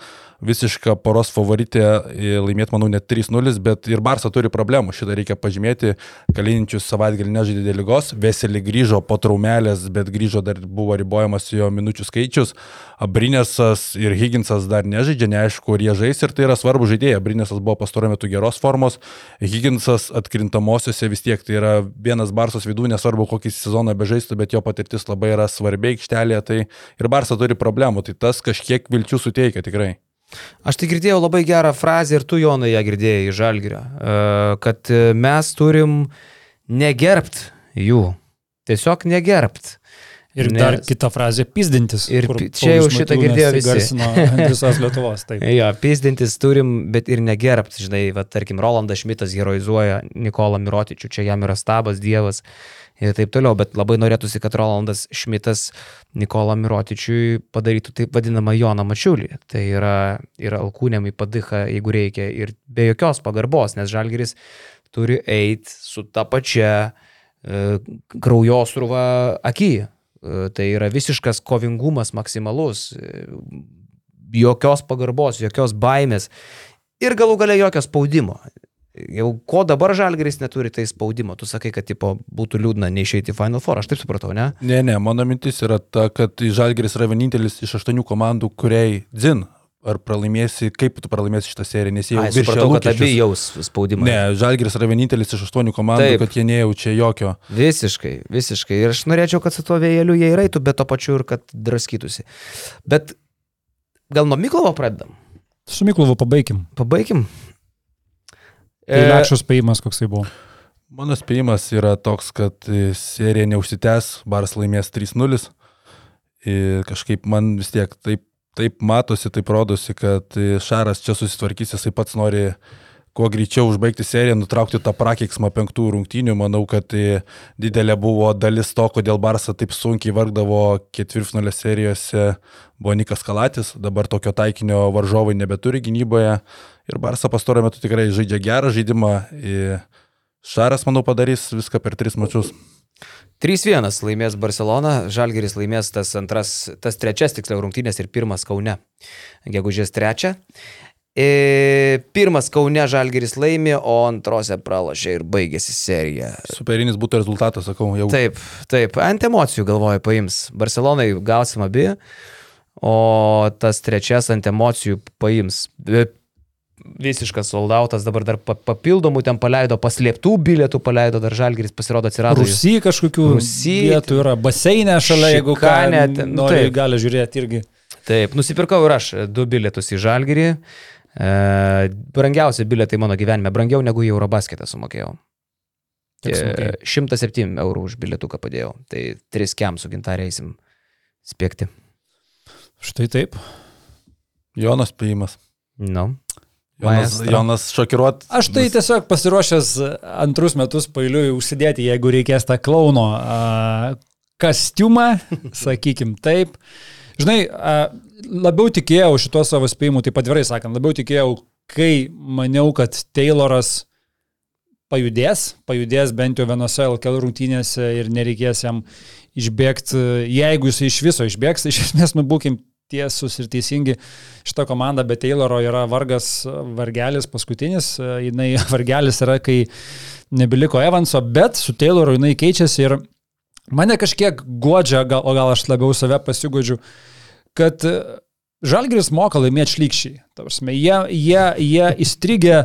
visiška poros favoritė e, laimėti, manau, net 3-0, bet ir Barsa turi problemų. Šitą reikia pažymėti. Kalinčius savaitgalį nežaidė dėl lygos, Veseli grįžo po traumelės, bet grįžo dar buvo ribojamas jo minučių skaičius. Brinėsas ir Higginsas dar nežaidžia, neaišku, ar jie žais ir tai yra svarbu žaidėjai. Brinėsas buvo pastaruoju metu geros formos, Higginsas atkrintamosiose vis tiek tai yra vienas Barsos vidų, nesvarbu kokį sezoną bežaistų, bet jo patirtis labai yra svarbi aikštelėje, tai ir Barsa turi problemų, tai tas kažkiek vilčių suteikia tikrai. Aš tai girdėjau labai gerą frazę ir tu, Jonai, ją girdėjai iš Žalgirio, e, kad e, mes turim negerbt jų. Tiesiog negerbt. Ir Nes- dar kita frazė - pizdintis. Ir čia jau šitą girdėjo visi. visos Lietuvos. Taip. Jo, pizdintis turim, bet ir negerbt. Žinai, va, tarkim, Rolandas Šmitas heroizuoja Nikolą Mirotičių, čia jam yra stabas, dievas ir taip toliau, bet labai norėtųsi, kad Rolandas Šmitas Nikolą Mirotičiui padarytų taip vadinamą Joną Mačiulį. Tai yra ir alkūnėm į padychą, jeigu reikia, ir be jokios pagarbos, nes Žalgiris turi eiti su ta pačia e, kraujosruva aky. E, Tai yra visiškas kovingumas maksimalus, e, jokios pagarbos, jokios baimės ir galų gale jokio spaudimo. Jau ko dabar Žalgeris neturi, tai spaudimo. Tu sakai, kad tipo, būtų liūdna neišeiti į Final Four, aš taip supratau, ne? Ne, ne, mano mintis yra ta, kad Žalgeris yra vienintelis iš aštuonių komandų, kuriai dzin. Ar pralaimėsi, kaip tu pralaimėsi šitą seriją, nes jie jau viršė supratau, kad abi lūkesčius. jaus spaudimą. Ne, Žalgeris yra vienintelis iš aštuonių komandų, Taip. Kad jie nejaučia jokio. Visiškai, visiškai. Ir aš norėčiau, kad su tuo vėjeliu jie įeitų, bet to pačiu ir kad draskytųsi. Bet gal nuo Miklovo pradedam? Su Miklovu pabaigim. Pabaigim. Tai lėkščios spėjimas, koksai buvo. Mano spėjimas yra toks, kad e, serija neužsitęs, Baras laimės 3-0. Ir kažkaip man vis tiek taip, taip matosi, taip rodosi, kad e, Šaras čia susitvarkys, jisai pats nori kuo greičiau užbaigti seriją, nutraukti tą prakeiksmą penktų rungtynių. Manau, kad e, didelė buvo dalis to, kodėl Barsa taip sunkiai vargdavo ketvirtfinalio serijose, buvo Nikas Kalatis, dabar tokio taikinio varžovai nebeturi gynyboje. Ir Barsa pastaruoju metu tikrai žaidžia gerą žaidimą. Ir Šaras, manau, padarys viską per tris mačius. 3-1 laimės Barcelona, Žalgeris laimės tas antras, tas trečias tiksliau rungtynės ir pirmas Kaune. Gegužės trečią. E, pirmas Kaune Žalgeris laimė, o antrose pralašė ir baigėsi serija. Superinis būtų rezultatas, sakau, jau. Taip, taip, ant emocijų galvoju paims. Barcelonai gausim abi, o tas trečias ant emocijų paims. E, Visiškas soldautas, dabar dar pa- papildomų ten paleido, paslėptų bilietų paleido, dar Žalgeris pasirodo atsirado. Rusy kažkokių Rūsy, vietų yra, baseinė šalia, jeigu ką, Šikane ten, nu nori, gali žiūrėti irgi. Taip, nusipirkau ir aš du bilietus į Žalgirį. E, brangiausi bilietai mano gyvenime, brangiau negu į Eurobasketą sumokėjau. E, sumokėjai? 107 eurų už bilietuką padėjau. Tai 3 kem su gintarė eisim spėkti. Štai taip. Jonas spėjimas. Nu. Jonas, Maestro. Jonas šokiruot. Aš tai tiesiog pasiruošęs antrus metus pailiui užsidėti, jeigu reikės tą klauno a, kostiumą, sakykim taip. Žinai, labiau tikėjau šituo savo spėjimu, taip atvirai sakant, labiau tikėjau, kai maniau, kad Tayloras pajudės, pajudės bent jau vienose LKL rungtynėse ir nereikės jam išbėgti, jeigu jis iš viso išbėgs, iš esmės nubūkim tiesus ir teisingi šitą komandą, bet Tayloro yra vargas, vargelis paskutinis, jinai vargelis yra, kai nebeliko Evanso, bet su Tayloru jinai keičiasi ir mane kažkiek godžia, gal, o gal aš labiau save pasigodžiu, kad Žalgiris moka laimėti šlykščiai. Tavrasme, jie, jie, jie įstrigė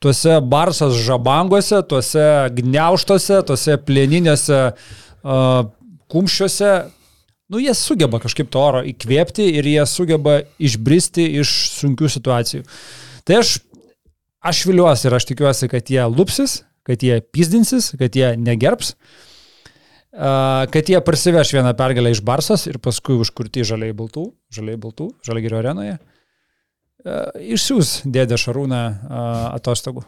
tuose barsos žabanguose, tuose gniauštuose, tuose plieninėse uh, kumščiuose, nu, jie sugeba kažkaip to oro įkvėpti ir jie sugeba išbristi iš sunkių situacijų. Tai aš, aš viliuosi ir aš tikiuosi, kad jie lupsis, kad jie pizdinsis, kad jie negerbs, uh, kad jie parsiveš vieną pergalę iš Barsos ir paskui užkurti žaliai baltų, žaliai baltų, žaliai gerio arenoje. Išsiūs dėdė Šarūną atostogų.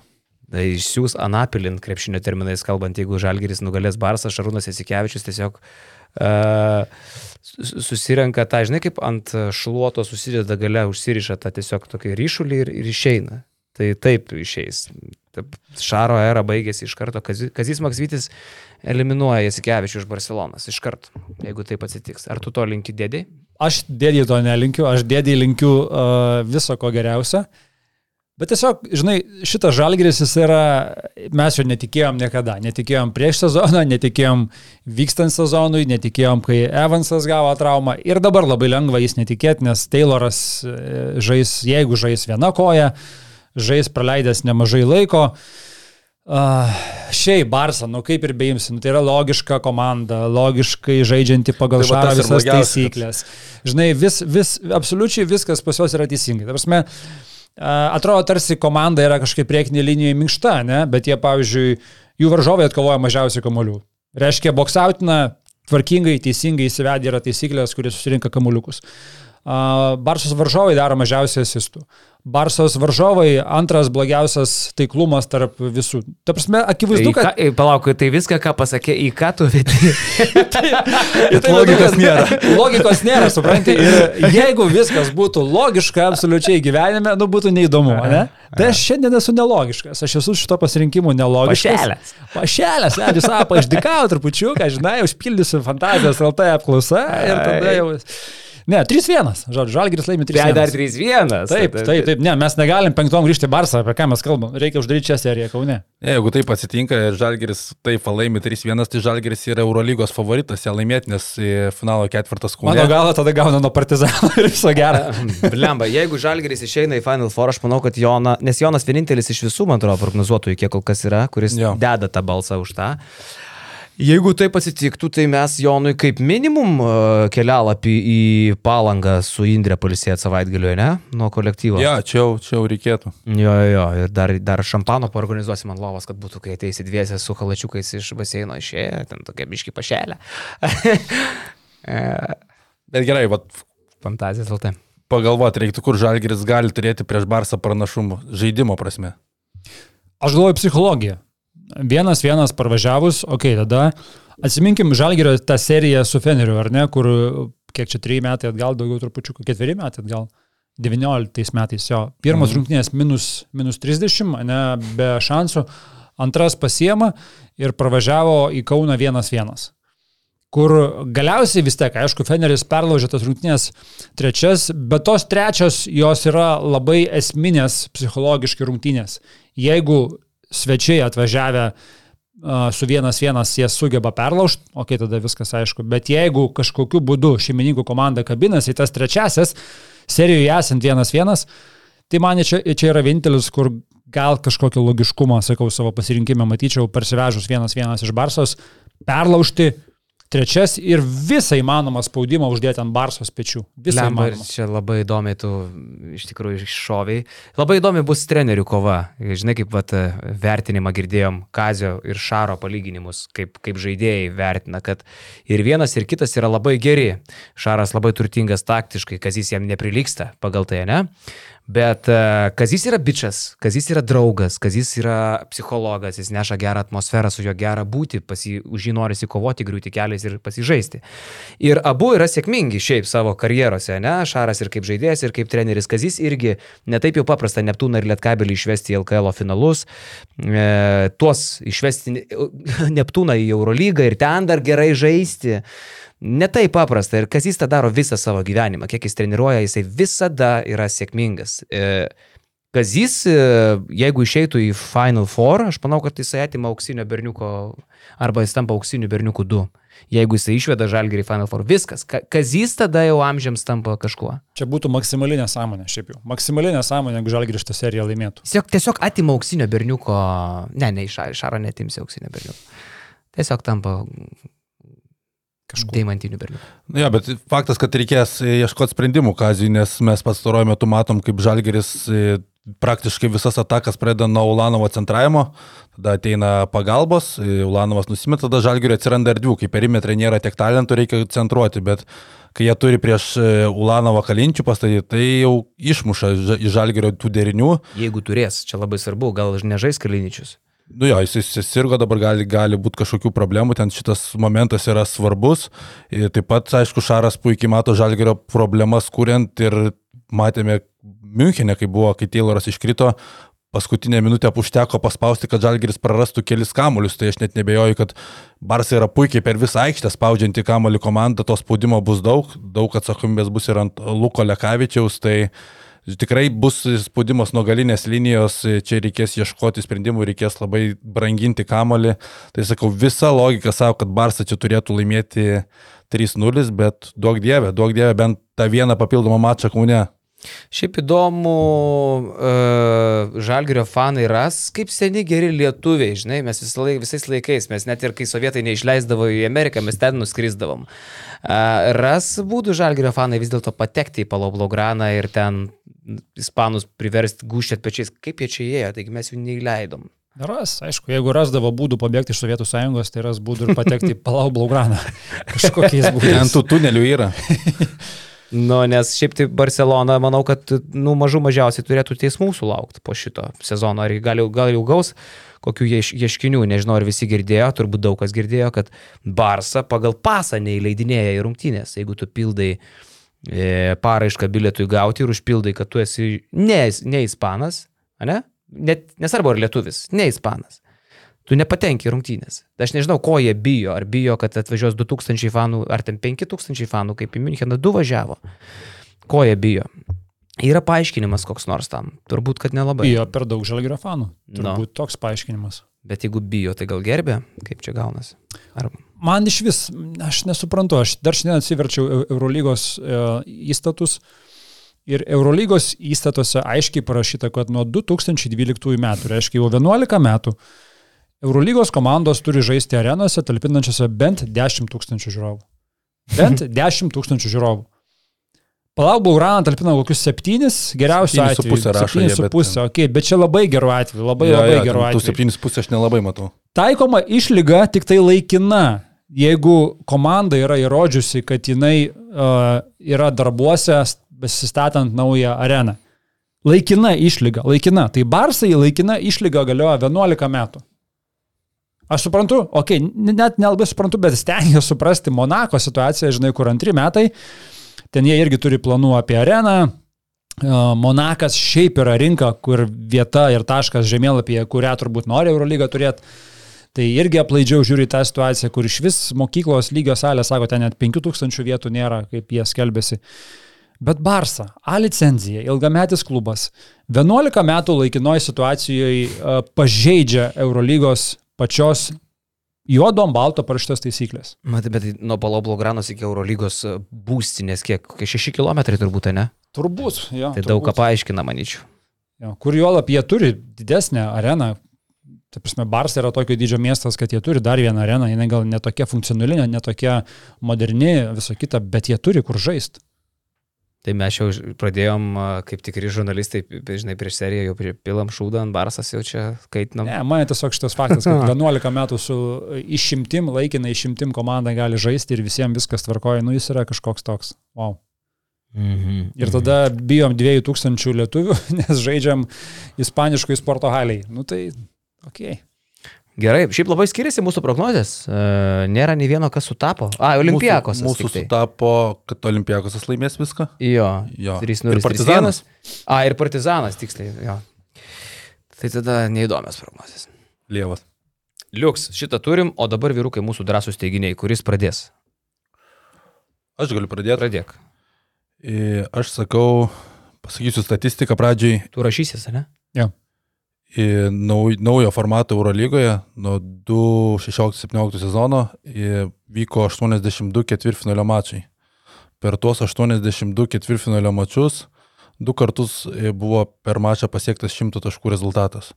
Tai išsiūs Anapilin, krepšinio terminais kalbant, jeigu Žalgeris nugalės Barsą, Šarūnas Esikevičius tiesiog uh, susirenka tą, žinai, kaip ant šluoto susideda gale, užsiriša tą tiesiog tokį ryšulį ir, ir išeina. Tai taip išeis. Taip, Šaro era baigėsi iš karto. Kazis Maksvitis eliminuoja Jasikevičių iš Barcelonas iš karto, jeigu taip atsitiks. Ar tu to linki dėdį? Aš dėdį to nelinkiu, aš dėdį linkiu uh, viso ko geriausio. Bet tiesiog, žinai, šitas žalgeris jis yra, mes jo netikėjom niekada. Netikėjom prieš sezoną, netikėjom vykstant sezonui, netikėjom, kai Evansas gavo traumą. Ir dabar labai lengva jis netikėti, nes Tayloras e, žais, jeigu žais viena koja, žais praleidęs nemažai laiko. Uh, šiaip Barsa, nu kaip ir beimsi, nu, tai yra logiška komanda, logiškai žaidžianti pagal tai šarą visas taisyklės. Žinai, vis, vis, absoliučiai viskas pas juos yra teisingai. Ta prasme, uh, atrodo tarsi komanda yra kažkaip priekinė linija minkšta, ne? bet jie, pavyzdžiui, jų varžovai atkovoja mažiausiai kamolių. Reiškia, boksautina tvarkingai, teisingai įsivedė yra taisyklės, kurie susirinka kamuliukus. Uh, Barsos varžovai daro mažiausiai asistų. Barsos varžovai antras blogiausias taiklumas tarp visų. Ta prasme, akivaizdu, kad... Ką, palauk, tai viską, ką pasakė, į ką tu vedi. tai, tai logikos nėra. Logikos nėra, supranti. Ir jeigu viskas būtų logiška absoliučiai gyvenime, nu būtų neįdomu, ne? Tai aš šiandien esu nelogiškas, aš esu šito pasirinkimo nelogiškas. Pašelės. Pašelės, ne, jūs apą išdikau trupučiuką, žinai, užpildysiu fantazijos LT apklausą ir tada jau... Ne, 3-1. Žodžiu, Žalgiris laimi 3-1. Tai dar 3-1. Taip, taip, taip. Ne, mes negalim penktom grįžti į Barsą, apie ką mes kalbam. Reikia uždaryti šią seriją Kaune. Ne, jeigu taip atsitinka ir Žalgiris taip laimi 3-1, tai Žalgiris yra Eurolygos favoritas, ją laimėti, nes finalo ketvirtas Kaune. Mano galva tada gauna nuo Partizano ir viso gero. Lemba, jeigu Žalgiris išeina į Final Four, aš manau, kad Jona, nes Jonas vienintelis iš visų, man atrodo, prognozuotojų, kiek kol kas yra, kuris jo. deda tą balsą už tą. Jeigu taip atsitiktų, tai mes Jonui kaip minimum e, kelialapį į palangą su Indrė palisėt savaitgaliu, ne? Nuo kolektyvo. Ja, čia jau, čia jau reikėtų. Jo, jo, ir dar, dar šampano paorganizuosim ant lovos, kad būtų, kai ateisi dviesė su kalačiukais iš baseino išėję, ten tokia biški pašelė. Bet gerai, vat. Fantazijas LT. Pagalvoti reiktų, kur Žalgiris gali turėti prieš Barsą pranašumų žaidimo prasme. Aš galvoju psichologiją. Vienas vienas parvažiavus, okei, okay, tada atsiminkim Žalgirio tą seriją su Feneriu, ar ne, kur kiek čia 3 metai atgal, daugiau trupučių, 4 metai atgal. 19 metais jo. Pirmas mhm. rungtynės minus, minus 30, ne, be šansų. Antras pasiema ir pravažiavo į Kauną 1-1. Kur galiausiai vis tiek, aišku, Feneris perlaužė tas rungtynės trečias, bet tos trečios jos yra labai esminės psichologiškai rungtynės. Jeigu svečiai atvažiavę su vienas vienas jie sugeba perlaužti, okei, okay, tada viskas aišku, bet jeigu kažkokiu būdu šeimininkų komanda kabinasi į tas trečiasias, serijoje esant vienas vienas, tai man čia, čia yra vienintelis, kur gal kažkokio logiškumo, sakau, savo pasirinkimą matyčiau, parsivežus vienas vienas iš Barsos, perlaužti trečias ir visą įmanomą spaudimą uždėti ant Barsos pečių. Visą Lemba, įmanomą. Čia labai įdomi, tu iš tikrųjų iššoviai. Labai įdomi bus trenerių kova. Žinai, kaip vat, vertinimą girdėjom Kazio ir Šaro palyginimus, kaip, kaip žaidėjai vertina, kad ir vienas, ir kitas yra labai geri. Šaras labai turtingas taktiškai, Kazis jam neprilyksta pagal tai, ne? Bet uh, Kazis yra bičias, Kazis yra draugas, Kazis yra psichologas, jis neša gerą atmosferą, su juo gera būti, pasi, už jį norisi kovoti, griūti keliais ir pasižaisti. Ir abu yra sėkmingi šiaip savo karjerose, ne? Šaras ir kaip žaidėjas, ir kaip treneris Kazis irgi netaip jau paprasta Neptūną ir Lietkabelį išvesti į LKL finalus, e, tuos išvesti Neptūną į Eurolygą ir ten dar gerai žaisti. Netai paprasta ir kas jis tą daro visą savo gyvenimą, kiek jis treniruoja, jisai visada yra sėkmingas. E, Kazys, e, jeigu išeitų į Final Four, aš manau, kad jisai atima auksinio berniuko arba jis tampa auksiniu berniuku 2. Jeigu jisai išveda žalgerį į Final Four, viskas. Kazys tada jau amžiams tampa kažkuo. Čia būtų maksimali nesąmonė, šiaip jau. Maksimali nesąmonė, jeigu žalgerį šitą seriją laimėtų. Tiesiog, tiesiog atima auksinio berniuko, ne, ne iš Šaro netimsi auksinio berniuko. Tiesiog tampa kažkokiu. Deimantiniu berniuku. Na, ja, bet faktas, kad reikės ieškoti sprendimų Kazijui, nes mes pastaruoju metu matom, kaip Žalgeris e, praktiškai visas atakas pradeda nuo Ulanovo centravimo, tada ateina pagalbos, e, Ulanovas nusimeta, tada Žalgerio atsiranda erdvių, kai perimetrė nėra tiek talentų, reikia centruoti, bet kai jie turi prieš e, Ulanovą Kalinčių pastatyti, tai jau išmuša iš žalgerio tų derinių. Jeigu turės, čia labai svarbu, gal nežais Kaliničius. Nu jo, jis susirgo, dabar gali, gali būti kažkokių problemų, ten šitas momentas yra svarbus. Ir taip pat, aišku, Šaras puikiai mato žalgerio problemas kuriant ir matėme Münchenė, kai buvo, kai Tayloras iškrito, paskutinę minutę užteko paspausti, kad Žalgiris prarastų kelis kamuolius, tai aš net nebejoju, kad Barsai yra puikiai per visą aikštę spaudžianti kamuolį komanda, to spaudimo bus daug, daug atsakomybės bus ir ant Luko Lekavičiaus, tai tikrai bus spaudimas nuo galinės linijos, čia reikės ieškoti sprendimų, reikės labai branginti kamuolį, tai sakau, visa logika savo, kad Barsai čia turėtų laimėti 3-0, bet duok dievę, duok dievę bent tą vieną papildomą mačą kaune Šiaip įdomu, uh, žalgerio fanai ras, kaip seni geri lietuviai, žinai, mes vis laik, visais laikais, mes net ir kai sovietai neišleisdavo į Ameriką, mes ten nuskrisdavom. Uh, ras būdų žalgerio fanai vis dėlto patekti į Paloblograną ir ten ispanus priversti gūščiat pečiais, kaip jie čia įėjo, taigi mes jų neįleidom. Ras, aišku, jeigu rasdavo būdų pabėgti iš Sovietų sąjungos, tai ras būdų ir patekti į Palau Blaugraną. Kažkokiais būdais. Ant tų tunelių yra. Nu, nes šiaip tai Barcelona, manau, kad nu, mažų mažiausiai turėtų teismų sulaukti po šito sezono. Ar gal, gal jau gaus kokių ieškinių, nežinau, ar visi girdėjo, turbūt daug kas girdėjo, kad Barsa pagal pasą neįleidinėja į rungtynės. Jeigu tu pildai e, paraišką bilietui gauti ir užpildai, kad tu esi ne, ne ispanas, ne? Net, nesvarbu ar lietuvis, ne ispanas tu nepatenki rungtynės. Aš nežinau, ko jie bijo. Ar bijo, kad atvažiuos 2000 fanų, ar ten 5000 fanų, kaip į Müncheną du važiavo. Ko jie bijo? Yra paaiškinimas koks nors tam. Turbūt, kad nelabai. Bijo per daug žalgerio fanų. Turbūt no. toks paaiškinimas. Bet jeigu bijo, tai gal gerbė, kaip čia gaunasi. Ar... Man iš vis, aš nesuprantu, aš dar šiandien atsiverčiau Eurolygos e, įstatus. Ir Eurolygos įstatuose aiškiai parašyta, kad nuo 2012 metų, reiškia jau 11 metų, Eurolygos komandos turi žaisti arenose, talpinančiose bent 10 tūkstančių žiūrovų. Bent 10 tūkstančių žiūrovų. Palauk, Bauraną talpina kokius septynis, geriausiu atveju. 7,5 rašo. 7,5, bet... okay, bet čia labai gerų atvejų, labai ja, labai ja, gerų atvejų. Tų 7,5 aš nelabai matau. Taikoma išlyga tik tai laikina. Jeigu komanda yra įrodžiusi, kad jinai uh, yra darbuose besistatant naują areną. Laikina išlyga, laikina. Tai Barsai laikina išlyga galioja 11 metų. Aš suprantu, okei, okay, net nelabai suprantu, bet stengiuosi suprasti Monako situaciją, žinai, kur antri metai. Ten jie irgi turi planų apie areną. Monakas šiaip yra rinka, kur vieta ir taškas žemėlapyje, kurią turbūt nori Eurolyga turėti. Tai irgi aplaidžiau žiūri tą situaciją, kur iš vis mokyklos lygio salė, sako, ten net 5000 vietų nėra, kaip jie skelbėsi. Bet Barsa, A licenzija, ilgametis klubas, 11 metų laikinoje situacijoje pažeidžia Eurolygos pačios juodom balto parašytos taisyklės. Matai, bet nuo Palo Blogranos iki Eurolygos e, būstinės kiek? Kokie 6 km turbūt, ne? Turbūt, jo. Tai turbūt. daug ką paaiškina, manyčiau. Jo, kur juolap jie turi didesnę areną. Tai prasme, Bars yra tokio dydžio miestas, kad jie turi dar vieną areną, jinai gal netokia funkcionali, netokia moderni, viso kita, bet jie turi kur žaisti. Tai mes jau pradėjom, kaip tikri žurnalistai, žinai, prieš seriją jau pilam šūdą ant barsas, jau čia kaitinam. Ne, man tiesiog šitas faktas, kad 11 metų su išimtim, laikinai išimtim komanda gali žaisti ir visiems viskas tvarkoja, nu jis yra kažkoks toks. Wow. Mhm. Ir tada bijom 2000 lietuvių, nes žaidžiam ispaniškui sporto haliai. Nu tai. Okay. Gerai, šiaip labai skiriasi mūsų prognozės. E, nėra nei vieno, kas sutapo. A, Olimpijakos. Mūsų, mūsų sutapo, kad Olimpijakosas laimės viską. Jo, jo. 3-0. Ir Partizanas. 3 A, ir Partizanas, tiksliai. Jo. Tai tada neįdomios prognozės. Lievas. Liuks, šitą turim, o dabar vyrukai mūsų drąsūs teiginiai, kuris pradės. Aš galiu pradėti. Pradėk. Aš sakau, pasakysiu statistiką pradžiai. Tu rašysis, ne? Jo naujo formato Eurolygoje nuo 2016-2017 sezono vyko 82 ketvirtfinalio mačai. Per tuos 82 ketvirtfinalio mačius du kartus buvo per mačą pasiektas 100 taškų rezultatas.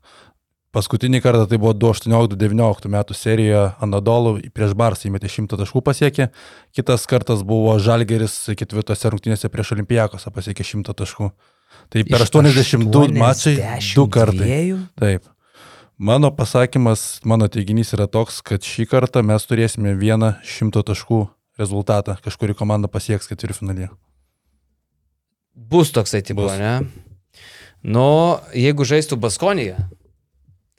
Paskutinį kartą tai buvo 2018-2019 metų serija Anadolų prieš Barsą įmetė 100 taškų pasiekė, kitas kartas buvo Žalgeris ketvirtose rungtynėse prieš Olimpijakosą pasiekė 100 taškų. Tai per 82 mačai du kartai. Taip. Mano pasakymas, mano teiginys yra toks, kad šį kartą mes turėsime vieną šimto taškų rezultatą, kažkuri komanda pasieks ketvirtfinalį. Bus toksai tipo, Bus. ne? Nu, jeigu žaistų Baskonėje,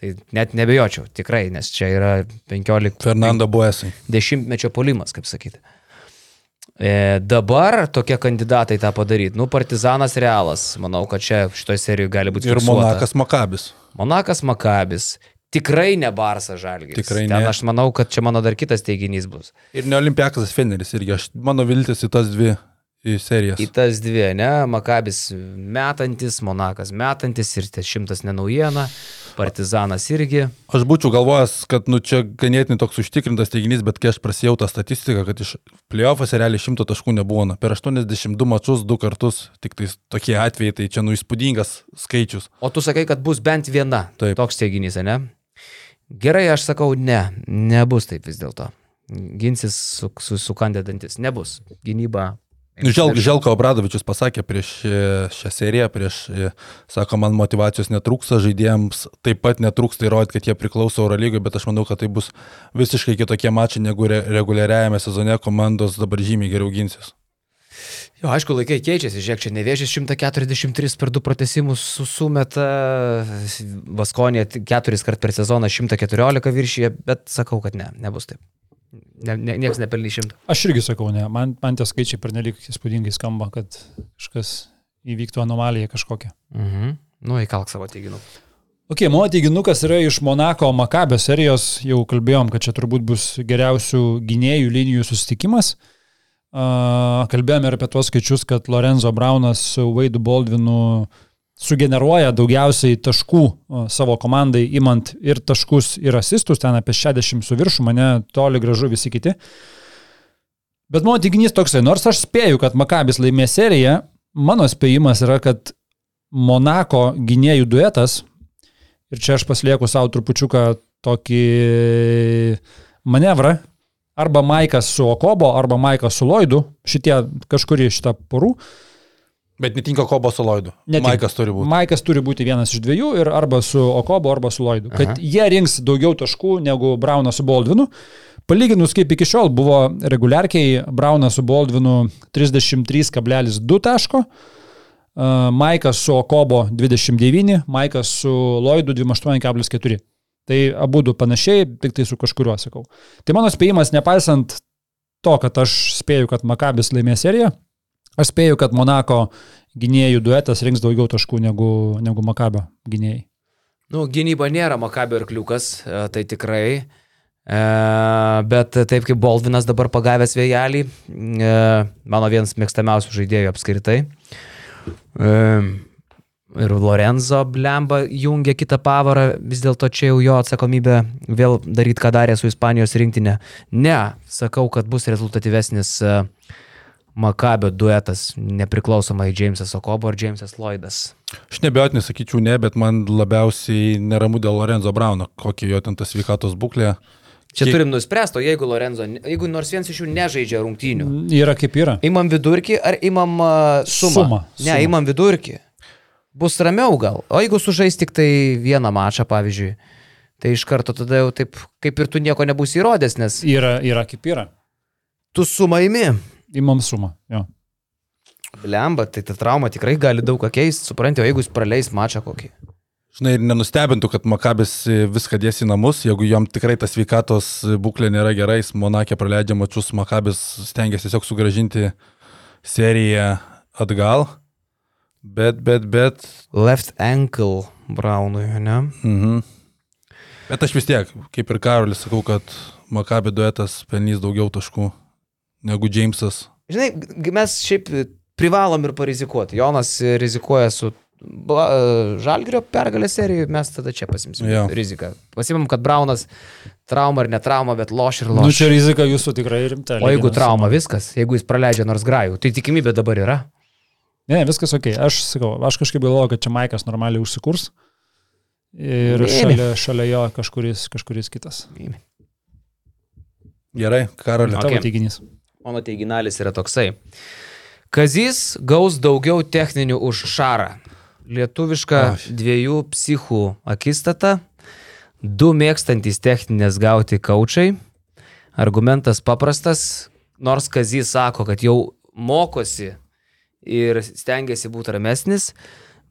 tai net nebejočiau, tikrai, nes čia yra 15 Fernando Buesai. dešimtmečio polimas, kaip sakyti. E, dabar tokie kandidatai tą padaryti. Nu, Partizanas Realas. Manau, kad čia šitoje serijoje gali būti Ir fiksuota. Monakas Makabis. Monakas Makabis. Tikrai ne Barsas Žalgis. Tikrai Ten ne. aš manau, kad čia mano dar kitas teiginys bus. Ir ne Olimpiakas Feneris irgi. Aš, mano viltis į tas dvi į serijas. Į tas dvi, ne? Makabis metantis, Monakas metantis ir tas šimtas nenaujiena. Partizanas irgi. Aš būčiau galvojęs, kad nu, čia ganėtinai toks užtikrintas teiginys, bet kai aš prasėjau tą statistiką, kad iš playoffuose realiai šimto taškų nebuvo. Na, per 82 mačus du kartus, tik tai tokie atvejai, tai čia nu įspūdingas skaičius. O tu sakai, kad bus bent viena. Taip. Toks teiginys, ne? Gerai, aš sakau, ne, nebus taip vis dėlto. Ginsis su, su, su kandidantis, nebus. Gynyba. Nu, Žel, Želko Obradovičius pasakė prieš e, šią seriją, prieš, e, sako, man motivacijos netrūksta, žaidėjams taip pat netrūksta įrodyti, kad jie priklauso Eurolygai, bet aš manau, kad tai bus visiškai kitokie mačai negu re, reguliariajame sezone, komandos dabar žymiai geriau ginsis. Jo, aišku, laikai keičiasi, žiūrėk, čia nevėžys 143 per du pratesimus su- sumeta, Vaskonė keturis kart per sezoną 114 viršyje, bet sakau, kad ne, nebus taip. Ne, ne, niekas nepelnys šimto. Aš irgi sakau, ne, man, man tie skaičiai pernelik įspūdingai skamba, kad kažkas įvyktų anomalija kažkokia. Mhm. Nu, įkalk savo teiginų. Ok, mano teiginukas yra iš Monako Makabio serijos, jau kalbėjom, kad čia turbūt bus geriausių gynėjų linijų susitikimas. Uh, kalbėjome ir apie tuos skaičius, kad Lorenzo Braunas su Vaidu Baldvinu sugeneruoja daugiausiai taškų uh, savo komandai, imant ir taškus, ir asistus, ten apie 60 su viršu, mane toli gražu visi kiti. Bet mano teiginys toksai, nors aš spėju, kad Makabis laimės seriją, mano spėjimas yra, kad Monako gynėjų duetas, ir čia aš paslieku savo trupučiuką tokį manevrą, arba Maikas su Okobo, arba Maikas su Lloydu, šitie kažkuri šitą porų. Bet netinka Kobo su Lloydu. Netinka. Maikas turi būti. Maikas turi būti vienas iš dviejų ir arba su Okobo, arba su Lloydu. Kad Aha. jie rinks daugiau taškų negu Braunas su Baldvinu. Palyginus kaip iki šiol buvo reguliarkiai Braunas su Baldvinu 33,2 taško, uh, Maikas su Okobo 29, Maikas su Lloydu 28,4. Tai abu du panašiai, tik tai su kažkuriuo sakau. Tai mano spėjimas, nepaisant to, kad aš spėju, kad Makabis laimės seriją, aš spėju, kad Monako gynėjų duetas rinks daugiau taškų negu, negu Makabio gynėjai. Nu, gynyba nėra Makabio ir kliukas, e, tai tikrai. E, bet taip kaip Baldvinas dabar pagavęs vėjelį, e, mano vienas mėgstamiausių žaidėjų apskritai. E, ir Lorenzo Blemba jungia kitą pavarą, vis dėlto čia jau jo atsakomybė vėl daryti, ką darė su Ispanijos rinktinė. Ne, sakau, kad bus rezultatyvesnis e, Makabio duetas, nepriklausomai Jamesas Okobo ar Jamesas Lloydas. Aš nebejotinai sakyčiau ne, bet man labiausiai neramu dėl Lorenzo Brauno, kokia jo ten ta sveikatos būklė. Čia Kiek- turim nuspręsti, o jeigu Lorenzo, jeigu nors vienas iš jų nežaidžia rungtynių, Yra kaip yra. imam vidurkį ar imam uh, sumą? Sumą, Ne, sumą. imam vidurkį. Bus ramiau gal. O jeigu sužais tik tai vieną mačą, pavyzdžiui, tai iš karto tada jau taip, kaip ir tu nieko nebūsi įrodęs, nes Yra, yra kaip yra. tu sumą imi. Įmam sumą. Jo. Blemba, tai ta trauma tikrai gali daug ką keisti, supranti, o jeigu jis praleis mačą kokį. Žinai, ir nenustebintų, kad Makabis viską dės į namus, jeigu jam tikrai ta sveikatos būklė nėra gerai, Monakė praleidžia mačius, Makabis stengiasi tiesiog sugražinti seriją atgal. Bet, bet, bet. Left ankle Braunui, ne? Mhm. Bet aš vis tiek, kaip ir Karolis, sakau, kad Makabi duetas pelnys daugiau taškų negu Jamesas. Žinai, mes šiaip privalom ir parizikuoti. Jonas rizikuoja su Žalgirio pergalės serijų, mes tada čia pasimsim Jo. riziką. Pasimam, kad Braunas trauma ar ne trauma, bet loš ir Nu, loš. čia rizika jūsų tikrai rimta. o jeigu trauma viskas, jeigu jis praleidžia nors grajų, tai tikimybė dabar yra. Ne, viskas ok. Aš sakau, aš kažkaip galvoju, kad čia Maikas normaliai užsikurs. Ir Ėmė. šalia, šalia jo kažkuris, kažkuris kitas. Gerai, Karolė. Ok. Tavo teiginys. Mano teiginalis yra toksai. Kazys gaus daugiau techninių už šarą. Lietuviška Aš. dviejų psichų akistata. Du mėgstantys techninės gauti kaučiai. Argumentas paprastas. nors Kazys sako, kad jau mokosi ir stengiasi būti ramesnis,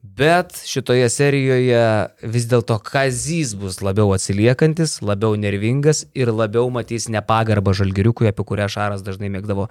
Bet šitoje serijoje vis dėlto Kazys bus labiau atsiliekantis, labiau nervingas ir labiau matys nepagarbą žalgiriukui, apie kurią Šaras dažnai mėgdavo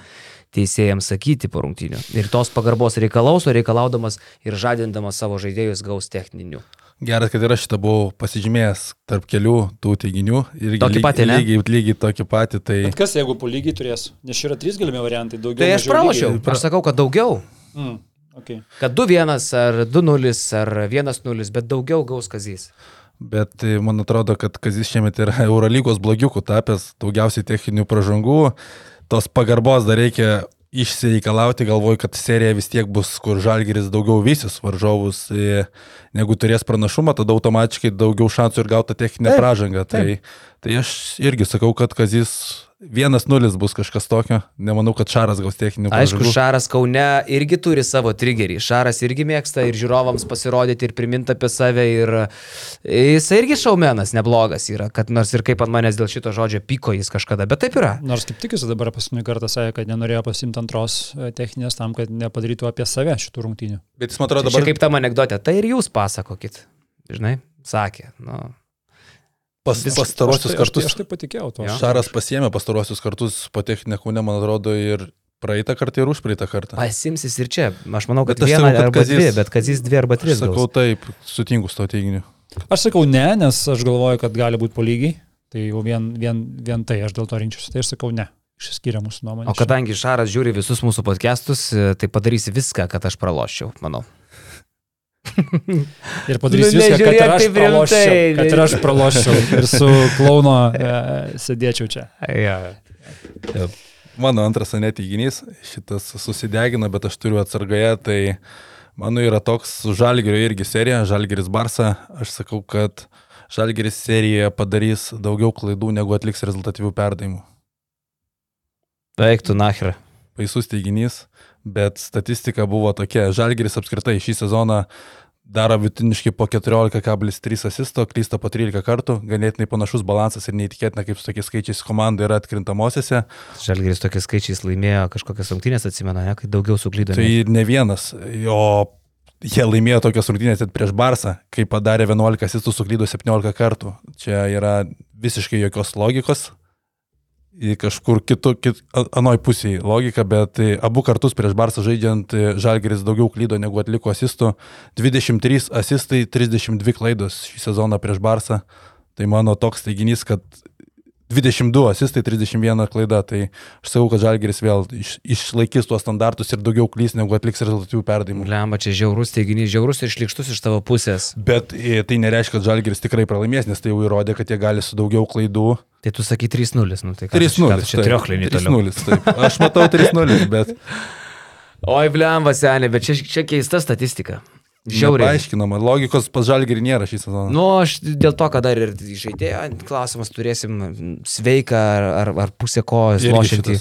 teisėjams sakyti po rungtinių. Ir tos pagarbos reikalaus, o reikalaudamas ir žadindamas savo žaidėjus gaus techninių. Geras, kad ir aš šitą buvau pasižymėjęs tarp kelių tų teiginių. Ir Tokį patį, ne? lygiai, lygiai tokį patį. Tai... Bet kas, jeigu po lygiai turės? Nes čia yra trys galimi variantai, daugiau. Tai aš pralašiau, aš sakau, kad daugiau. Mm, okay. Kad 2-1 ar 2-0 ar 1-0, bet daugiau gaus Kazys. Bet e, man atrodo, kad Kazis šiemet yra Eurolygos blogiukų tapęs, daugiausiai techninių pražangų. Tos pagarbos dar reikia išsireikalauti, galvoju, kad serija vis tiek bus, kur žalgeris daugiau vysis varžovus, e, negu turės pranašumą, tada automatiškai daugiau šansų ir gauta techninė Taip, pražanga. Tai, tai aš irgi sakau, kad Kazis 1-0 bus kažkas tokio, nemanau, kad Šaras gaus techninių Aišku, pražangų. Šaras Kaune irgi turi savo triggerį. Šaras irgi mėgsta ir žiūrovams pasirodyti ir priminti apie save. Ir jis irgi šaumenas neblogas yra, kad nors ir kaip ant manęs dėl šito žodžio pyko jis kažkada, bet taip yra. Nors kaip tik jis dabar paskutinį kartą sakė, kad nenorėjo pasimti antros e, techninės tam, kad nepadarytų apie save šitų rungtynių. Bet jis man atrodo Dabar dabar kaip tam anegdote, tai ir jūs pasakokit. Žinai, sakė. Nu, pas, pastarosius aš, tai, aš, kartus. tai, aš tai patikėjau to. Jo. Šaras pasiemė pastarosius kartus po techninę kūnę, man atrodo, ir praeitą kartą, ir už praeitą kartą. pasimsis ir čia. Aš manau, kad aš vieną arba Kazys- dvi, bet kad jis dvi arba Aš tris. sakau gaus. taip, sutinku su to teiginiu. Aš sakau ne, nes aš galvoju, kad gali būti po lygiai. Tai jau vien, vien, vien tai aš dėl to rinkčiausi. Tai aš sakau ne. Išsiskiria mūsų nuomonė. O kadangi Šaras žiūri visus mūsų podcastus, tai padarysi viską, kad aš praloščiau, manau. Ir padarys Nu, viską, kad ir aš praloščiau. Kad ir aš praloščiau. Ir su klauno e, sėdėčiau čia. Ja. Mano antras neteiginys, šitas susidegina, bet aš turiu atsargoje, tai mano yra toks su Žalgerio irgi serija, Žalgeris Barsa. Aš sakau, kad Žalgeris serijoje padarys daugiau klaidų, negu atliks rezultatyvių perdavimų. Baigtų nachra. Baisus teiginys, bet statistika buvo tokia. Žalgeris apskritai šį sezoną daro vidutiniškai po 14,3 asisto, klysta po 13 kartų, ganėtinai panašus balansas ir neįtikėtina, kaip su tokiais skaičiais komanda yra atkrintamosiose. Žalgeris tokiais skaičiais laimėjo kažkokias rungtynės, atsimena, ne, kai daugiau suklydo. Tai ne vienas, o jie laimėjo tokias rungtynės net prieš Barsą, kai padarė 11 asistų, suklydo 17 kartų. Čia yra visiškai jokios logikos. Į kažkur kitu, kit, anoj pusėje logika, bet e, abu kartus prieš Barsą žaidžiant e, Žalgeris daugiau klydo negu atliko asistų. 23 asistai, 32 klaidos šį sezoną prieš Barsą. Tai mano toks teiginys, kad 22 asistai, 31 klaida. Tai aš sakau, kad Žalgeris vėl iš, išlaikys tuos standartus ir daugiau klys, negu atliks rezultatyvių perdavimų. Lemba, čia žiaurus teiginys, žiaurus ir šlikštus iš tavo pusės. Bet e, tai nereiškia, kad Žalgeris tikrai pralaimės, nes tai jau įrodė, kad jie gali su daugiau klaidų. Tai tu sakai 3-0, nu tai ką tu 3-0. čia- Čia trioklinį toliau. 3-0, taip. Aš matau 3-0, bet Oi, blemba, senė, bet čia, čia keista statistika. Žiauriai. Paaiškinama, logikos pas Žalgerį nėra šį sezoną. Nu, aš dėl to, kad dar ir žaidėjo klausimas turėsim sveiką ar, ar, ar pusę kojos lošinti.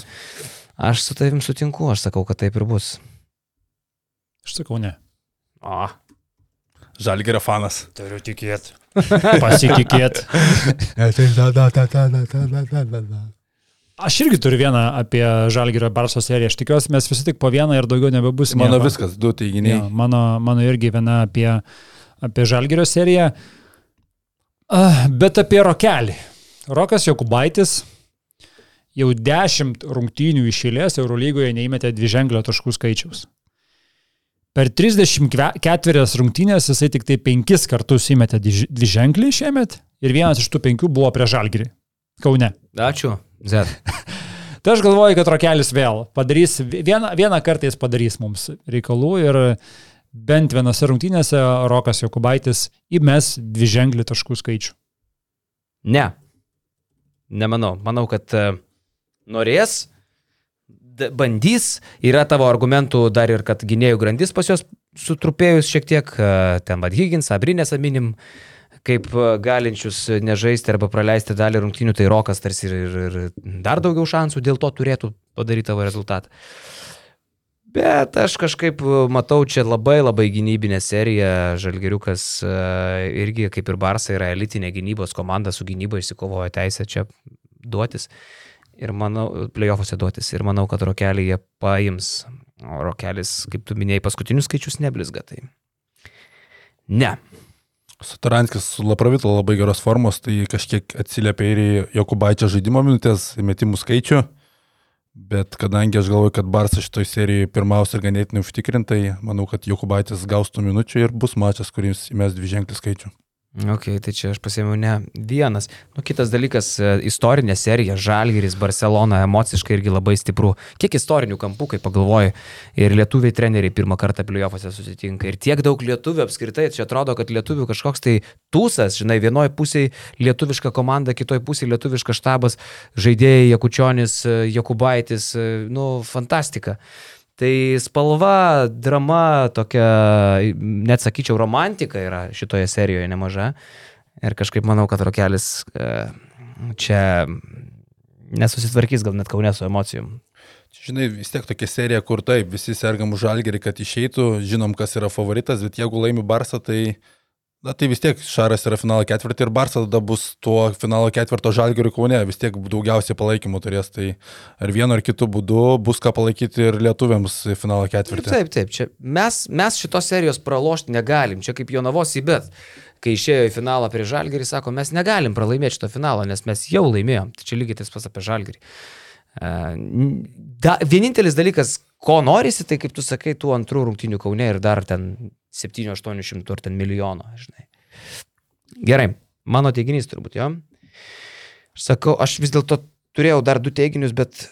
Aš su tavim sutinku, aš sakau, kad taip ir bus. Aš sakau ne. O, Žalgerio fanas. Turiu tikėti. Pasitikėti. Aš irgi turiu vieną apie Žalgirio Barso seriją. Aš tikiuosi, mes visi tik po vieną ir daugiau nebebus. Mano nieko. viskas, du teiginiai. Jo, mano, mano irgi viena apie, apie Žalgirio seriją. Uh, bet apie Rokelį. Rokas Jokubaitis jau dešimt rungtynių išėlės Eurolygoje neįmetė dviženklio taškų skaičiaus. Per 34 rungtynės jisai tik tai penkis kartus įmetė dvi- dviženklį šiemet ir vienas iš tų penkių buvo prie Žalgirį. Kaune. ačiū. Z. Tai aš galvoju, kad Rokelis vėl padarys, vieną, vieną kartą jis padarys mums reikalų ir bent vienose rungtynėse Rokas Jokubaitis įmes dviženklį taškų skaičių. Ne. Nemanau. Manau, kad e, norės, bandys, yra tavo argumentų dar ir, kad gynėjų grandis pas juos sutrupėjus šiek tiek, e, ten vad Higgins, Abrinės Aminim, kaip e, galinčius nežaisti arba praleisti dalį rungtynių, tai Rokas tarsi ir, ir, ir dar daugiau šansų dėl to turėtų padaryti tavo rezultatą. Bet aš kažkaip e, matau čia labai labai gynybinę seriją. Žalgeriukas e, irgi, kaip ir Barsa, yra elitinė gynybos komanda, su gynyba išsikovojo teisę čia duotis. ir manau, playoffuose duotis. Ir manau, kad rokelį jie paims. O rokelis, kaip tu minėjai, paskutinius skaičius neblizga. Tai. Ne. Sataranskis su Lapravito labai geros formos, tai kažkiek atsiliepia ir į Jokubaičio žaidimo minutės, metimų skaičių. Bet kadangi aš galvoju, kad Barsas šitoj serijoje pirmaus ir ganėtinai užtikrintai, manau, kad Jokubaitis gaus tų minučių ir bus mačas, kuris įmes dvi ženklį skaičių. Ok, tai čia aš pasėmiau ne vienas. Nu, kitas dalykas, e, istorinė serija, Žalgiris, Barcelona, emociškai irgi labai stipru. Kiek istorinių kampų, kai pagalvoji, ir lietuviai treneriai pirmą kartą pliuofuose susitinka. Ir tiek daug lietuvių apskritai, čia atrodo, kad lietuvių kažkoks tai tūsas, žinai, vienoje pusėje lietuviška komanda, kitoje pusėje lietuviškas štabas, žaidėjai Jakučionis, e, Jakubaitis, e, nu, fantastika. Tai spalva, drama, tokia, net sakyčiau, romantika yra šitoje serijoje nemaža. Ir kažkaip manau, kad Rokelis e, čia nesusitvarkys gal net kaunė su emocijom. Žinai, vis tiek tokia serija, kur taip, visi sergam už žalgerį, kad išeitų, žinom, kas yra favoritas, bet jeigu laimi Barsą, tai Na tai vis tiek Šaras yra finalo ketvirtį ir Barsas tada bus tuo finalo ketvirto žalgerių kaune, vis tiek daugiausiai palaikymų turės, tai ar vienu ar kitu būdu bus ką palaikyti ir lietuviams finalo ketvirtį. Taip, taip, čia mes, mes šitos serijos pralošti negalim, čia kaip Jonavos į bet. Kai išėjo į finalą prie Žalgerį, sako, mes negalim pralaimėti šito finalo, nes mes jau laimėjom. Tai čia lygiai tas pats apie Žalgerį. Da, vienintelis dalykas, ko norisi, tai kaip tu sakai, tų antrų rungtinių kaune ir dar ten 7-800 ar ten milijono, žinai. Gerai, mano teiginys turbūt, jo. Aš sakau, aš vis dėlto turėjau dar du teiginius, bet,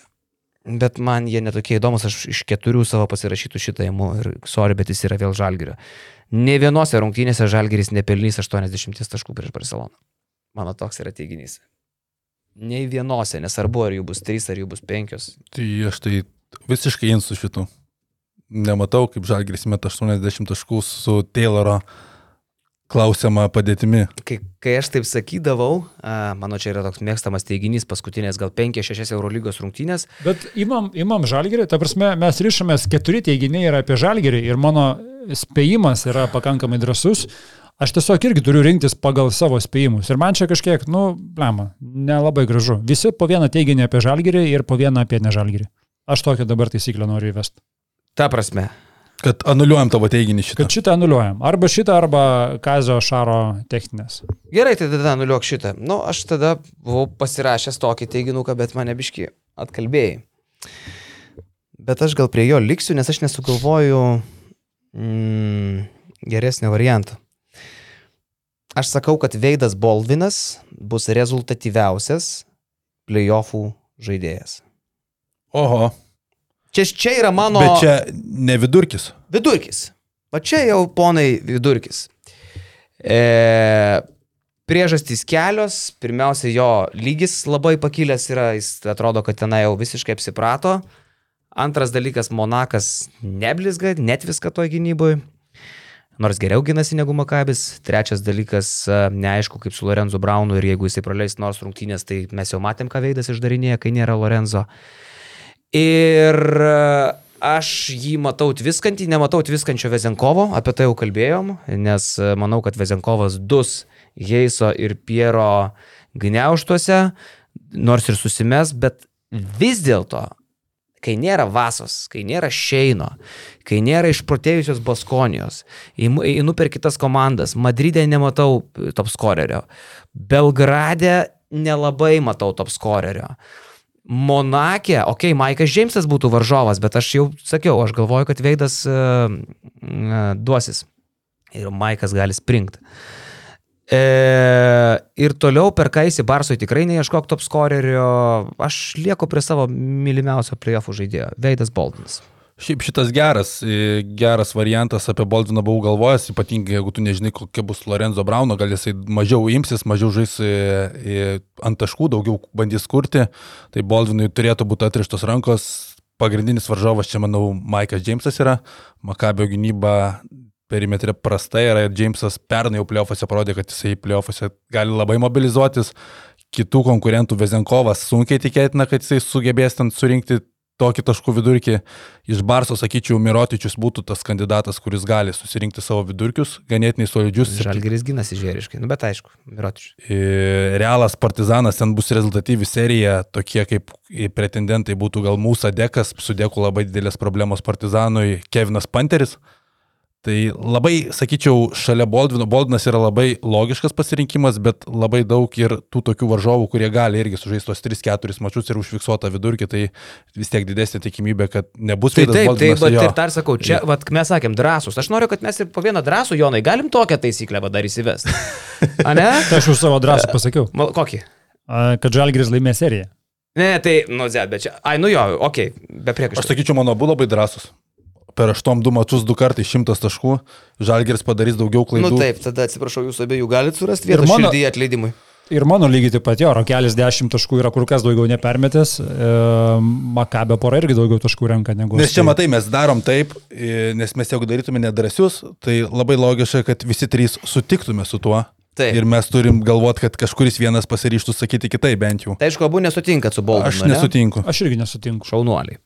bet man jie netokie įdomus, aš iš keturių savo pasirašytų šitą įmu ir sorry, bet jis yra vėl žalgerio. Ne vienose rungtynėse žalgeris nepelnys 80 taškų prieš Barceloną. Mano toks yra teiginys. Nei vienose, nesvarbu, ar jų bus trys, ar jų bus penkios. Tai aš tai visiškai jins su šitu nematau, kaip Žalgiris met 80 taškų su Tayloro klausiama padėtimi. Kai, kai aš taip sakydavau, a, mano čia yra toks mėgstamas teiginys, paskutinės gal 5-6 Eurolygos rungtynės. Bet imam, imam žalgerį, ta prasme, mes ryšomės, keturi teiginiai yra apie žalgerį ir mano spėjimas yra pakankamai drasus. Aš tiesiog irgi turiu rinktis pagal savo spėjimus. Ir man čia kažkiek, nu, blema, nelabai gražu. Visi po vieną teiginį apie žalgerį ir po vieną apie nežalgerį. Aš tokią dabar taisyklę noriu įvesti. Ta prasme. Kad anuliuojam tavo teiginį šitą. Kad šitą anuliuojam. Arba šitą, arba Kazio Šaro techninės. Gerai, tai tada anuliuok šitą. Nu, aš tada buvau pasirašęs tokį teiginuką, bet mane biški atkalbėjai. Bet aš gal prie jo liksiu, nes aš nesugalvoju mm, geresnio varianto. Aš sakau, kad Veidas Bolvinas bus rezultatyviausias playoffų žaidėjas. Oho. Čia, čia yra mano. Bet čia ne vidurkis. Vidurkis. O čia jau ponai vidurkis. E, priežastys kelios. Pirmiausia, jo lygis labai pakilęs yra, jis atrodo, kad tenai jau visiškai apsiprato. Antras dalykas, Monakas neblizga, net viską toj gynybui. Nors geriau gynasi negu Makabis. Trečias dalykas, neaišku, kaip su Lorenzo Braunu ir jeigu jisai praleis nors rungtynės, tai mes jau matėm, ką veidas išdarinėja, kai nėra Lorenzo. Ir e, aš jį matau tviskantį, nematau tviskančio Vezenkovo, apie tai jau kalbėjom, nes e, manau, kad Vezenkovas dus Heiso ir Piero gniauštuose, nors ir susimes, bet vis dėlto, kai nėra Vasos, kai nėra Šeino, kai nėra išprotėjusios Baskonijos, einu per kitas komandas, Madride nematau top scorerio, Belgrade nelabai matau top scorerio. Monakė, okei, okay, Maikas Džeimsas būtų varžovas, bet aš jau sakiau, aš galvoju, kad Veidas uh, uh, duosis. Ir Maikas gali springti. E, ir toliau per Kaisį Barsui tikrai neieškok top scorerio, aš lieku prie savo mylimiausio playoffų žaidėjo, Veidas Boldinas. Šiaip šitas geras, geras variantas apie Boldiną buvau galvojęs, ypatingai jeigu tu nežinai, kokia bus Lorenzo Brauno, gal jisai mažiau imsis, mažiau žais ant taškų, daugiau bandys kurti, tai Boldinui turėtų būti atrištos rankos. Pagrindinis varžovas čia, manau, Maikas Džeimsas yra, Makabio gynyba perimetrė prastai yra ir Džeimsas pernai jau plėofose parodė, kad jisai plėofose gali labai mobilizuotis. Kitų konkurentų Vezenkovas sunkiai tikėtina, kad jisai sugebės ten surinkti tokį taškų vidurkį. Iš Barso, sakyčiau, Mirotičius būtų tas kandidatas, kuris gali susirinkti savo vidurkius, ganėtinai solidžius. Žalgeris ginasi žėriškai, nu bet aišku, Mirotičius. E, Realas Partizanas, ten bus rezultatyvi serija, tokie kaip pretendentai būtų gal Mūsa Dekas, su Deku labai didelės problemos Partizanui, Kevinas Panteris. Tai labai, sakyčiau, šalia Boldvino, Boldvinas yra labai logiškas pasirinkimas, bet labai daug ir tų tokių varžovų, kurie gali irgi sužaisti tos 3-4 mačius ir užfiksuotą vidurkį, tai vis tiek didesnė tikimybė, kad nebus Tai taip, taip, Boldvinas, bet ir dar sakau, čia, vat, mes sakėm, drąsus. Aš noriu, kad mes ir po vieną drąsų, Jonai, galim tokią taisyklę dar įsivesti. A ne? Tai aš už savo drąsą pasakiau, Mal, kokį? a, kad Žalgiris laimė seriją. Ne, tai, nu, zet, bet čia, ai, nu jo, okei, okay, be Aš priekaištų. sakyčiau, mano abu labai drąsus. Per aštuom du mačius du kartai šimtas taškų, Žalgeris padarys daugiau klaidų. Nu taip, tada atsiprašau, jūs abiejų galite surasti vietą mano- širdį atleidimui. Ir mano lygiai taip pat jo, Rokelis 10 taškų yra kur kas daugiau nepermetęs, e, Makabė pora irgi daugiau taškų renka negu... Nes čia matai, mes darom taip, e, nes mes jeigu darytume nedrasius, tai labai logiška, kad visi trys sutiktume su tuo. Taip. Ir mes turim galvoti, kad kažkuris vienas pasiryštų sakyti kitai bent jau. Tai aišku, abu nesutinkat su Boldu. Aš nesutinku. Aš irgi nesutinku. Šaunuoliai.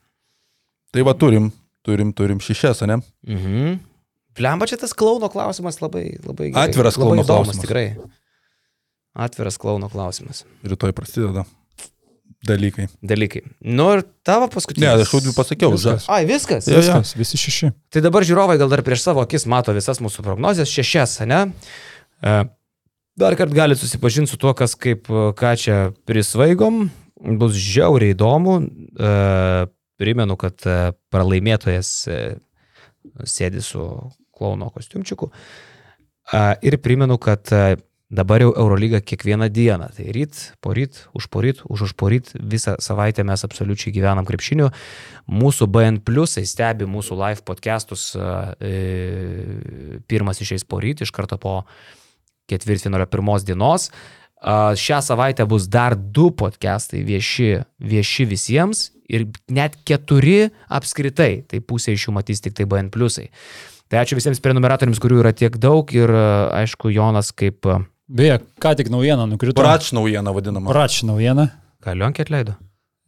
Tai va turim, turim, turim šešias, ne? Mhm. Plemba čia tas klauno klausimas labai, labai gerai. Atviras labai klouno įdomus, klausimas. Tikrai. Atviras klauno klausimas. Rytoj prasideda dalykai. Dalykai. Nu ir tavo Ne, paskutinis. aš jau pasakiau. Viskas. Ai, viskas. Jo. Viskas, visi šeši. Tai dabar žiūrovai gal dar prieš savo akis mato visas mūsų prognozes, šešias, ne? E, Dar kart galite susipažinti su tuo, kas kaip e, ką čia prisvaigom. Bus žiauriai įdomu. Primenu, kad e, pralaimėtojas e, sėdi su klauno kostiumčiuku. E, Ir primenu, kad e, dabar jau Eurolyga kiekvieną dieną. Tai ryt, poryt, už poryt, už už poryt, visą savaitę mes absoliučiai gyvenam krepšiniu. Mūsų BN Pliusai stebi mūsų live podcastus. Pirmas išeis poryt, iš karto po ketvirtfinalio pirmos dienos. A, Šią savaitę bus dar du podcastai vieši, vieši visiems ir net keturi apskritai. Tai pusė iš jų matys tik tai BN Pliusai. Tai ačiū visiems prenumeratoriams, kurių yra tiek daug ir aišku, Jonas kaip... Beje, ką tik naujiena nukrito. Prač naujiena vadinama. Prač naujiena. Ką Lionkė atleido?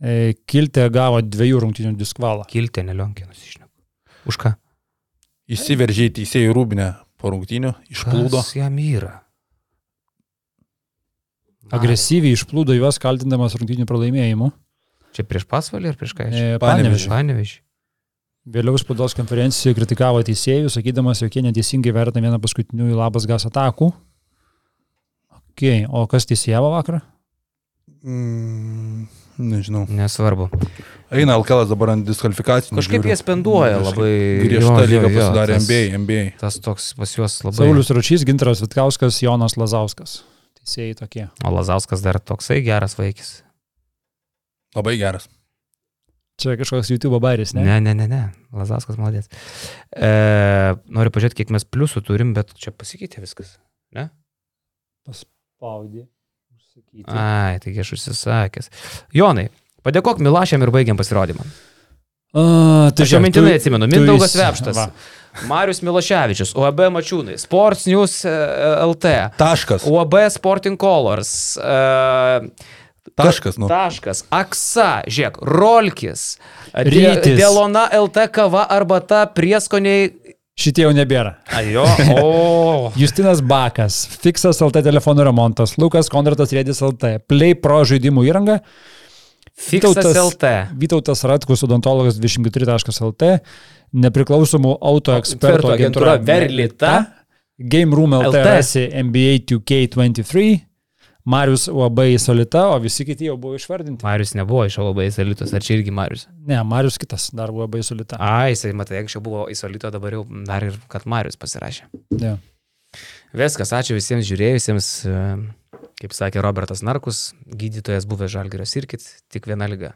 E, Kiltė gavo dviejų rungtinių diskvalą. Kiltė, ne Lionkė, nusišneku. Už ką? Įsiveržė į teisėjų rūbinę po rungtynių, išplūdo. Kas jam yra? Agresyviai išplūdo juos kaltindamas rungtinių pralaimėjimų. Čia prieš pasvalį ar prieš ką? E. Panevėžį. Panevežį. Vėliau spaudos konferencijoje kritikavo teisėjus, sakydamas, jog jie neteisingai vertina vieną paskutinių labas gas atakų. Okay. O kas teisėjavo vakarą? Mm, nežinau. Nesvarbu. Eina Alkalas dabar ant diskvalifikacijų. Kažkaip jie spenduoja labai. Griežta lyga pasidarė tas- NBA, NBA. Tas toks pas juos labai. Saulis Ručys, Ginteras Vitkauskas, Jonas Lazauskas. Teisėjai tokie. O Lazauskas dar toksai geras vaikis. Labai geras. Čia kažkoks YouTube bairis, ne? Ne, ne, ne, ne. Lazauskas malodės. E, noriu pažiūrėti, kiek mes pliusų turim, bet čia pasikeitė viskas. Ne? Paspaudė. Užsakyti. Ai, taigi aš užsisakęs. Jonai, padėkok Milašiam ir baigiam pasirodymą. A, Tai aš jau mintinai tu- atsimenu. Mindaugas Vepštas. va. Marius Miloševičius, UAB Mačiūnai, Sports News e, LT, Taškas. UAB Sporting Colors, e, Taškas, nu. Taškas, Aksa, žiūrėk, Rolkis, Rytis. Delona LT kava arbata prieskoniai. Šitie jau nebėra. Ajo, o. Justinas Bakas, Fixas LT telefonų remontas, Lukas Konratas Rėdis LT, Play Pro žaidimų įranga, Vytautas- LT. Vytautas Ratkus, odontologas 24.lt, nepriklausomų auto ekspertų agentūra Verlita, Game Room LT, LT. NBA 2K23, Marius UAB Solita, o visi kiti jau buvo išvardinti. Marius nebuvo iš labai įsalytos, ar čia irgi Marius? Ne, Marius kitas dar UAB Solita. Ai, jisai, matai, anksčiau buvo įsalyto, dabar jau dar ir kad Marius pasirašė. Ne. Viskas, ačiū visiems žiūrėjusiems. e, Kaip sakė Robertas Narkus, gydytojas buvęs Žalgirio sirkit, tik viena lyga.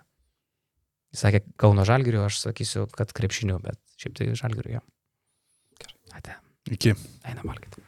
Jis sakė Kauno Žalgirio, aš sakysiu, kad krepšinio, bet šiaip tai Žalgirio. Ate, Iki. einam valgyti.